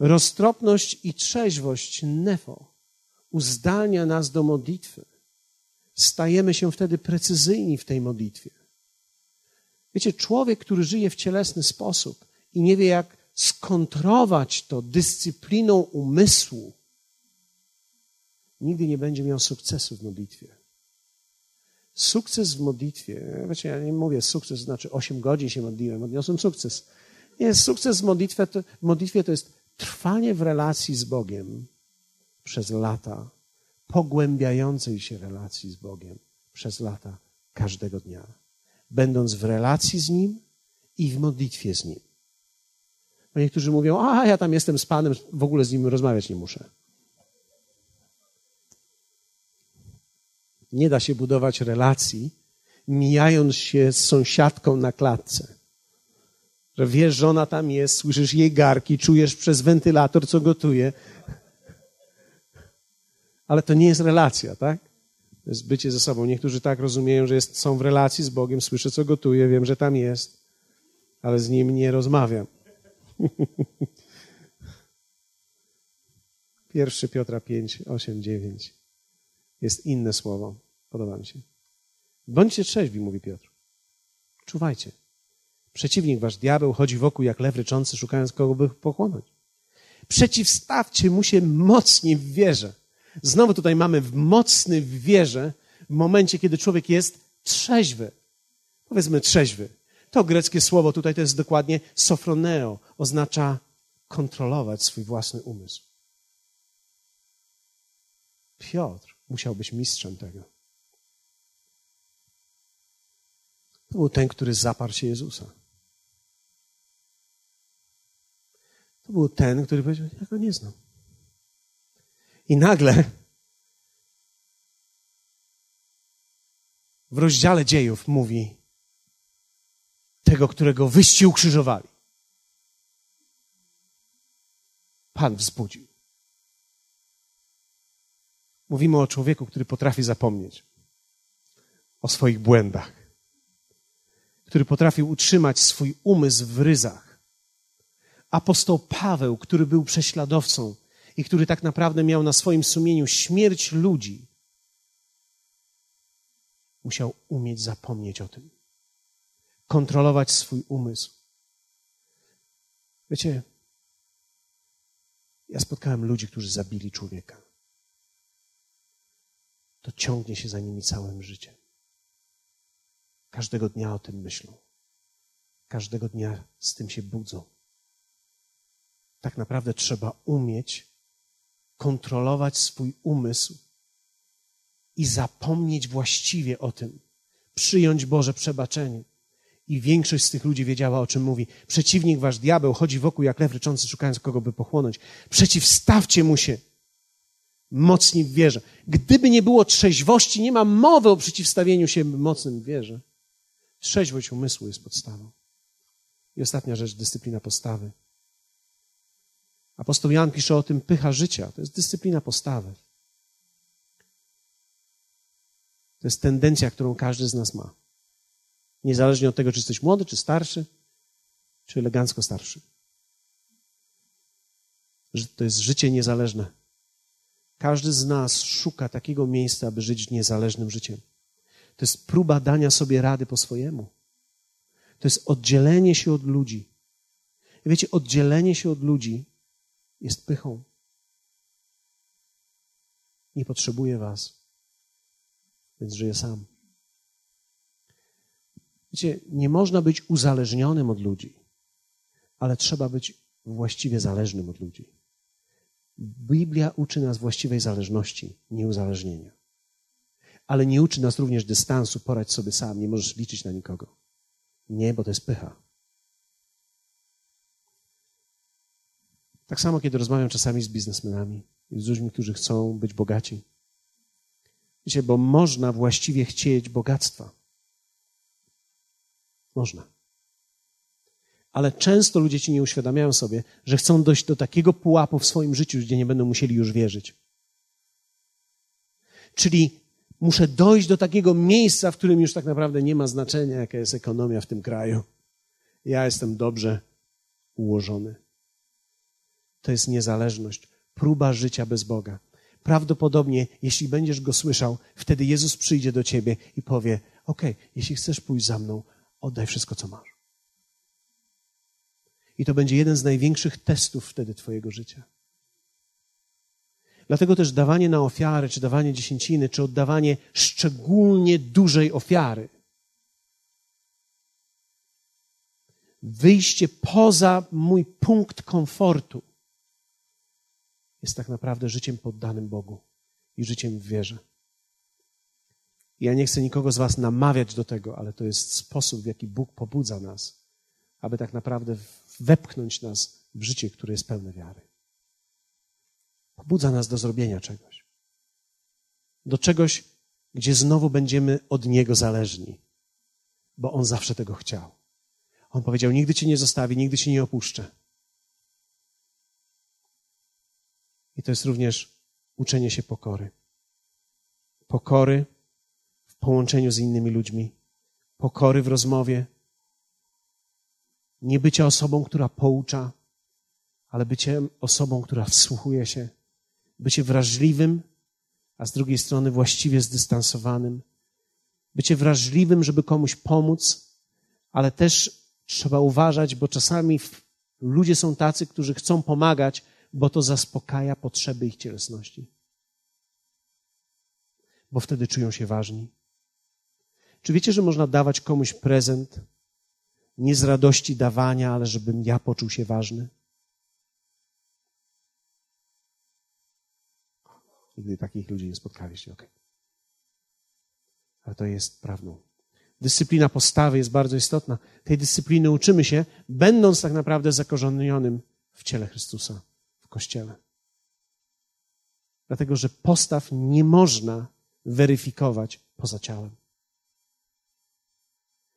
A: Roztropność i trzeźwość nefo uzdalnia nas do modlitwy. Stajemy się wtedy precyzyjni w tej modlitwie. Wiecie, człowiek, który żyje w cielesny sposób i nie wie, jak skontrować to dyscypliną umysłu, nigdy nie będzie miał sukcesu w modlitwie. Sukces w modlitwie, wiecie, ja nie mówię sukces, znaczy 8 godzin się modliłem, odniosłem sukces. Nie, sukces w modlitwie to, w modlitwie to jest trwanie w relacji z Bogiem przez lata, pogłębiającej się relacji z Bogiem przez lata każdego dnia, będąc w relacji z Nim i w modlitwie z Nim. Bo niektórzy mówią, a ja tam jestem z Panem, w ogóle z Nim rozmawiać nie muszę. Nie da się budować relacji, mijając się z sąsiadką na klatce. Że wiesz, że ona tam jest, słyszysz jej garki, czujesz przez wentylator, co gotuje. Ale to nie jest relacja, tak? To jest bycie ze sobą. Niektórzy tak rozumieją, że jest, są w relacji z Bogiem, słyszę, co gotuje, wiem, że tam jest, ale z nim nie rozmawiam. Pierwszy Piotra 5, 8, 9 jest inne słowo. Podoba mi się. Bądźcie trzeźwi, mówi Piotr. Czuwajcie. Przeciwnik wasz diabeł chodzi wokół jak lew ryczący, szukając kogo by pochłonąć. Przeciwstawcie mu się mocniej w wierze. Znowu tutaj mamy mocny w wierze w momencie, kiedy człowiek jest trzeźwy. Powiedzmy trzeźwy. To greckie słowo tutaj to jest dokładnie sofroneo. Oznacza kontrolować swój własny umysł. Piotr musiał być mistrzem tego. To był ten, który zaparł się Jezusa. To był ten, który powiedział, ja go nie znam. I nagle w rozdziale dziejów mówi tego, którego wyście ukrzyżowali. Pan wzbudził. Mówimy o człowieku, który potrafi zapomnieć o swoich błędach, który potrafił utrzymać swój umysł w ryzach. Apostoł Paweł, który był prześladowcą i który tak naprawdę miał na swoim sumieniu śmierć ludzi, musiał umieć zapomnieć o tym, kontrolować swój umysł. Wiecie, ja spotkałem ludzi, którzy zabili człowieka to ciągnie się za nimi całym życiem. Każdego dnia o tym myślą. Każdego dnia z tym się budzą. Tak naprawdę trzeba umieć kontrolować swój umysł i zapomnieć właściwie o tym, przyjąć Boże przebaczenie. I większość z tych ludzi wiedziała, o czym mówi. Przeciwnik wasz diabeł chodzi wokół jak lew ryczący, szukając kogo by pochłonąć. Przeciwstawcie mu się mocni w wierze. Gdyby nie było trzeźwości, nie ma mowy o przeciwstawieniu się mocnym w wierze. Trzeźwość umysłu jest podstawą. I ostatnia rzecz, dyscyplina postawy. Apostoł Jan pisze o tym pycha życia. To jest dyscyplina postawy. To jest tendencja, którą każdy z nas ma. Niezależnie od tego, czy jesteś młody, czy starszy, czy elegancko starszy. To jest życie niezależne. Każdy z nas szuka takiego miejsca, aby żyć niezależnym życiem. To jest próba dania sobie rady po swojemu. To jest oddzielenie się od ludzi. Wiecie, oddzielenie się od ludzi jest pychą. Nie potrzebuję was, więc żyję sam. Wiecie, nie można być uzależnionym od ludzi, ale trzeba być właściwie zależnym od ludzi. Biblia uczy nas właściwej zależności, nie uzależnienia. Ale nie uczy nas również dystansu, poradź sobie sam, nie możesz liczyć na nikogo. Nie, bo to jest pycha. Tak samo, kiedy rozmawiam czasami z biznesmenami z ludźmi, którzy chcą być bogaci. Wiecie, bo można właściwie chcieć bogactwa. Można ale często ludzie ci nie uświadamiają sobie, że chcą dojść do takiego pułapu w swoim życiu, gdzie nie będą musieli już wierzyć. Czyli muszę dojść do takiego miejsca, w którym już tak naprawdę nie ma znaczenia, jaka jest ekonomia w tym kraju. Ja jestem dobrze ułożony. To jest niezależność, próba życia bez Boga. Prawdopodobnie, jeśli będziesz go słyszał, wtedy Jezus przyjdzie do ciebie i powie: OK, jeśli chcesz pójść za mną, Oddaj wszystko, co masz. I to będzie jeden z największych testów wtedy Twojego życia. Dlatego też dawanie na ofiary, czy dawanie dziesięciny, czy oddawanie szczególnie dużej ofiary, wyjście poza mój punkt komfortu, jest tak naprawdę życiem poddanym Bogu i życiem w wierze. Ja nie chcę nikogo z Was namawiać do tego, ale to jest sposób, w jaki Bóg pobudza nas, aby tak naprawdę wepchnąć nas w życie, które jest pełne wiary. Pobudza nas do zrobienia czegoś. Do czegoś, gdzie znowu będziemy od Niego zależni, bo On zawsze tego chciał. On powiedział: Nigdy Cię nie zostawi, nigdy Cię nie opuszczę. I to jest również uczenie się pokory. Pokory w połączeniu z innymi ludźmi, pokory w rozmowie. Nie bycie osobą, która poucza, ale bycie osobą, która wsłuchuje się, bycie wrażliwym, a z drugiej strony właściwie zdystansowanym. Bycie wrażliwym, żeby komuś pomóc, ale też trzeba uważać, bo czasami ludzie są tacy, którzy chcą pomagać, bo to zaspokaja potrzeby ich cielesności. Bo wtedy czują się ważni. Czy wiecie, że można dawać komuś prezent nie z radości dawania, ale żebym ja poczuł się ważny? Nigdy takich ludzi nie spotkaliście, ok. Ale to jest prawdą. Dyscyplina postawy jest bardzo istotna. Tej dyscypliny uczymy się, będąc tak naprawdę zakorzenionym w ciele Chrystusa w kościele. Dlatego, że postaw nie można weryfikować poza ciałem.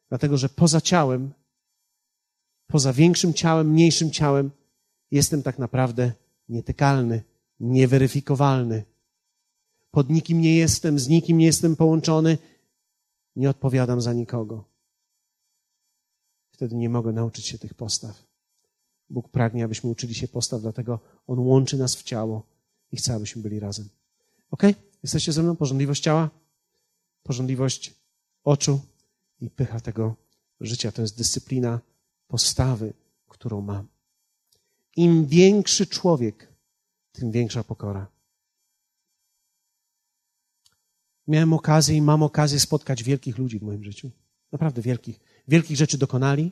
A: Dlatego, że poza ciałem, poza większym ciałem, mniejszym ciałem, jestem tak naprawdę nietykalny, nieweryfikowalny. Pod nikim nie jestem, z nikim nie jestem połączony, nie odpowiadam za nikogo. Wtedy nie mogę nauczyć się tych postaw. Bóg pragnie, abyśmy uczyli się postaw, dlatego On łączy nas w ciało i chce, abyśmy byli razem. Ok? Jesteście ze mną? Porządliwość ciała, porządliwość oczu i pycha tego życia. To jest dyscyplina postawy, którą mam. Im większy człowiek, tym większa pokora. Miałem okazję i mam okazję spotkać wielkich ludzi w moim życiu. Naprawdę wielkich. Wielkich rzeczy dokonali,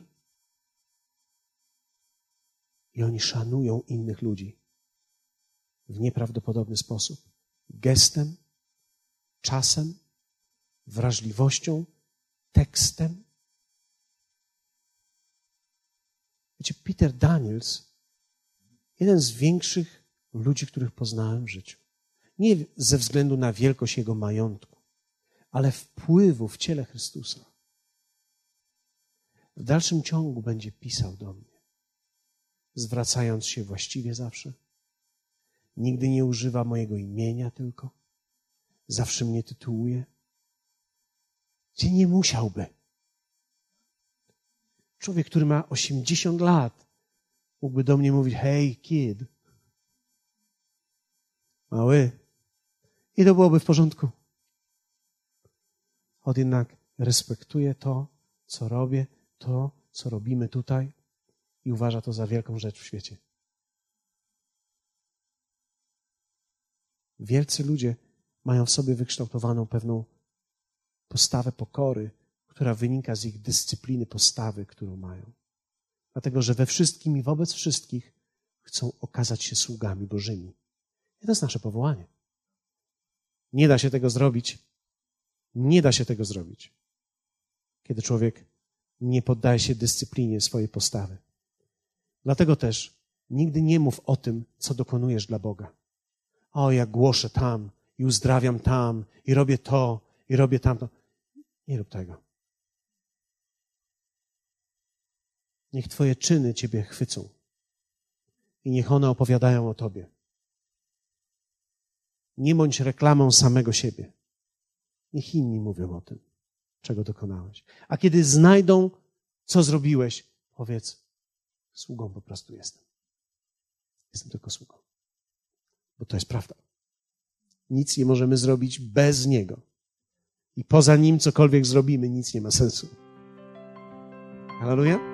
A: i oni szanują innych ludzi w nieprawdopodobny sposób. Gestem, czasem, wrażliwością, tekstem. Wiecie, Peter Daniels, jeden z większych ludzi, których poznałem w życiu. Nie ze względu na wielkość jego majątku, ale wpływu w ciele Chrystusa. W dalszym ciągu będzie pisał do mnie zwracając się właściwie zawsze. Nigdy nie używa mojego imienia tylko. Zawsze mnie tytułuje. Gdzie nie musiałby. Człowiek, który ma 80 lat, mógłby do mnie mówić: Hej, kid. Mały. I to byłoby w porządku. On jednak respektuje to, co robię, to, co robimy tutaj i uważa to za wielką rzecz w świecie. Wielcy ludzie mają w sobie wykształtowaną pewną postawę pokory, która wynika z ich dyscypliny postawy, którą mają. Dlatego, że we wszystkim i wobec wszystkich chcą okazać się sługami Bożymi. I to jest nasze powołanie. Nie da się tego zrobić. Nie da się tego zrobić, kiedy człowiek nie poddaje się dyscyplinie swojej postawy. Dlatego też nigdy nie mów o tym, co dokonujesz dla Boga. O, ja głoszę tam i uzdrawiam tam i robię to i robię tamto. Nie rób tego. Niech Twoje czyny Ciebie chwycą i niech one opowiadają o Tobie. Nie bądź reklamą samego siebie. Niech inni mówią o tym, czego dokonałeś. A kiedy znajdą, co zrobiłeś, powiedz: Sługą po prostu jestem. Jestem tylko sługą. Bo to jest prawda. Nic nie możemy zrobić bez Niego. I poza Nim cokolwiek zrobimy, nic nie ma sensu. Halleluja.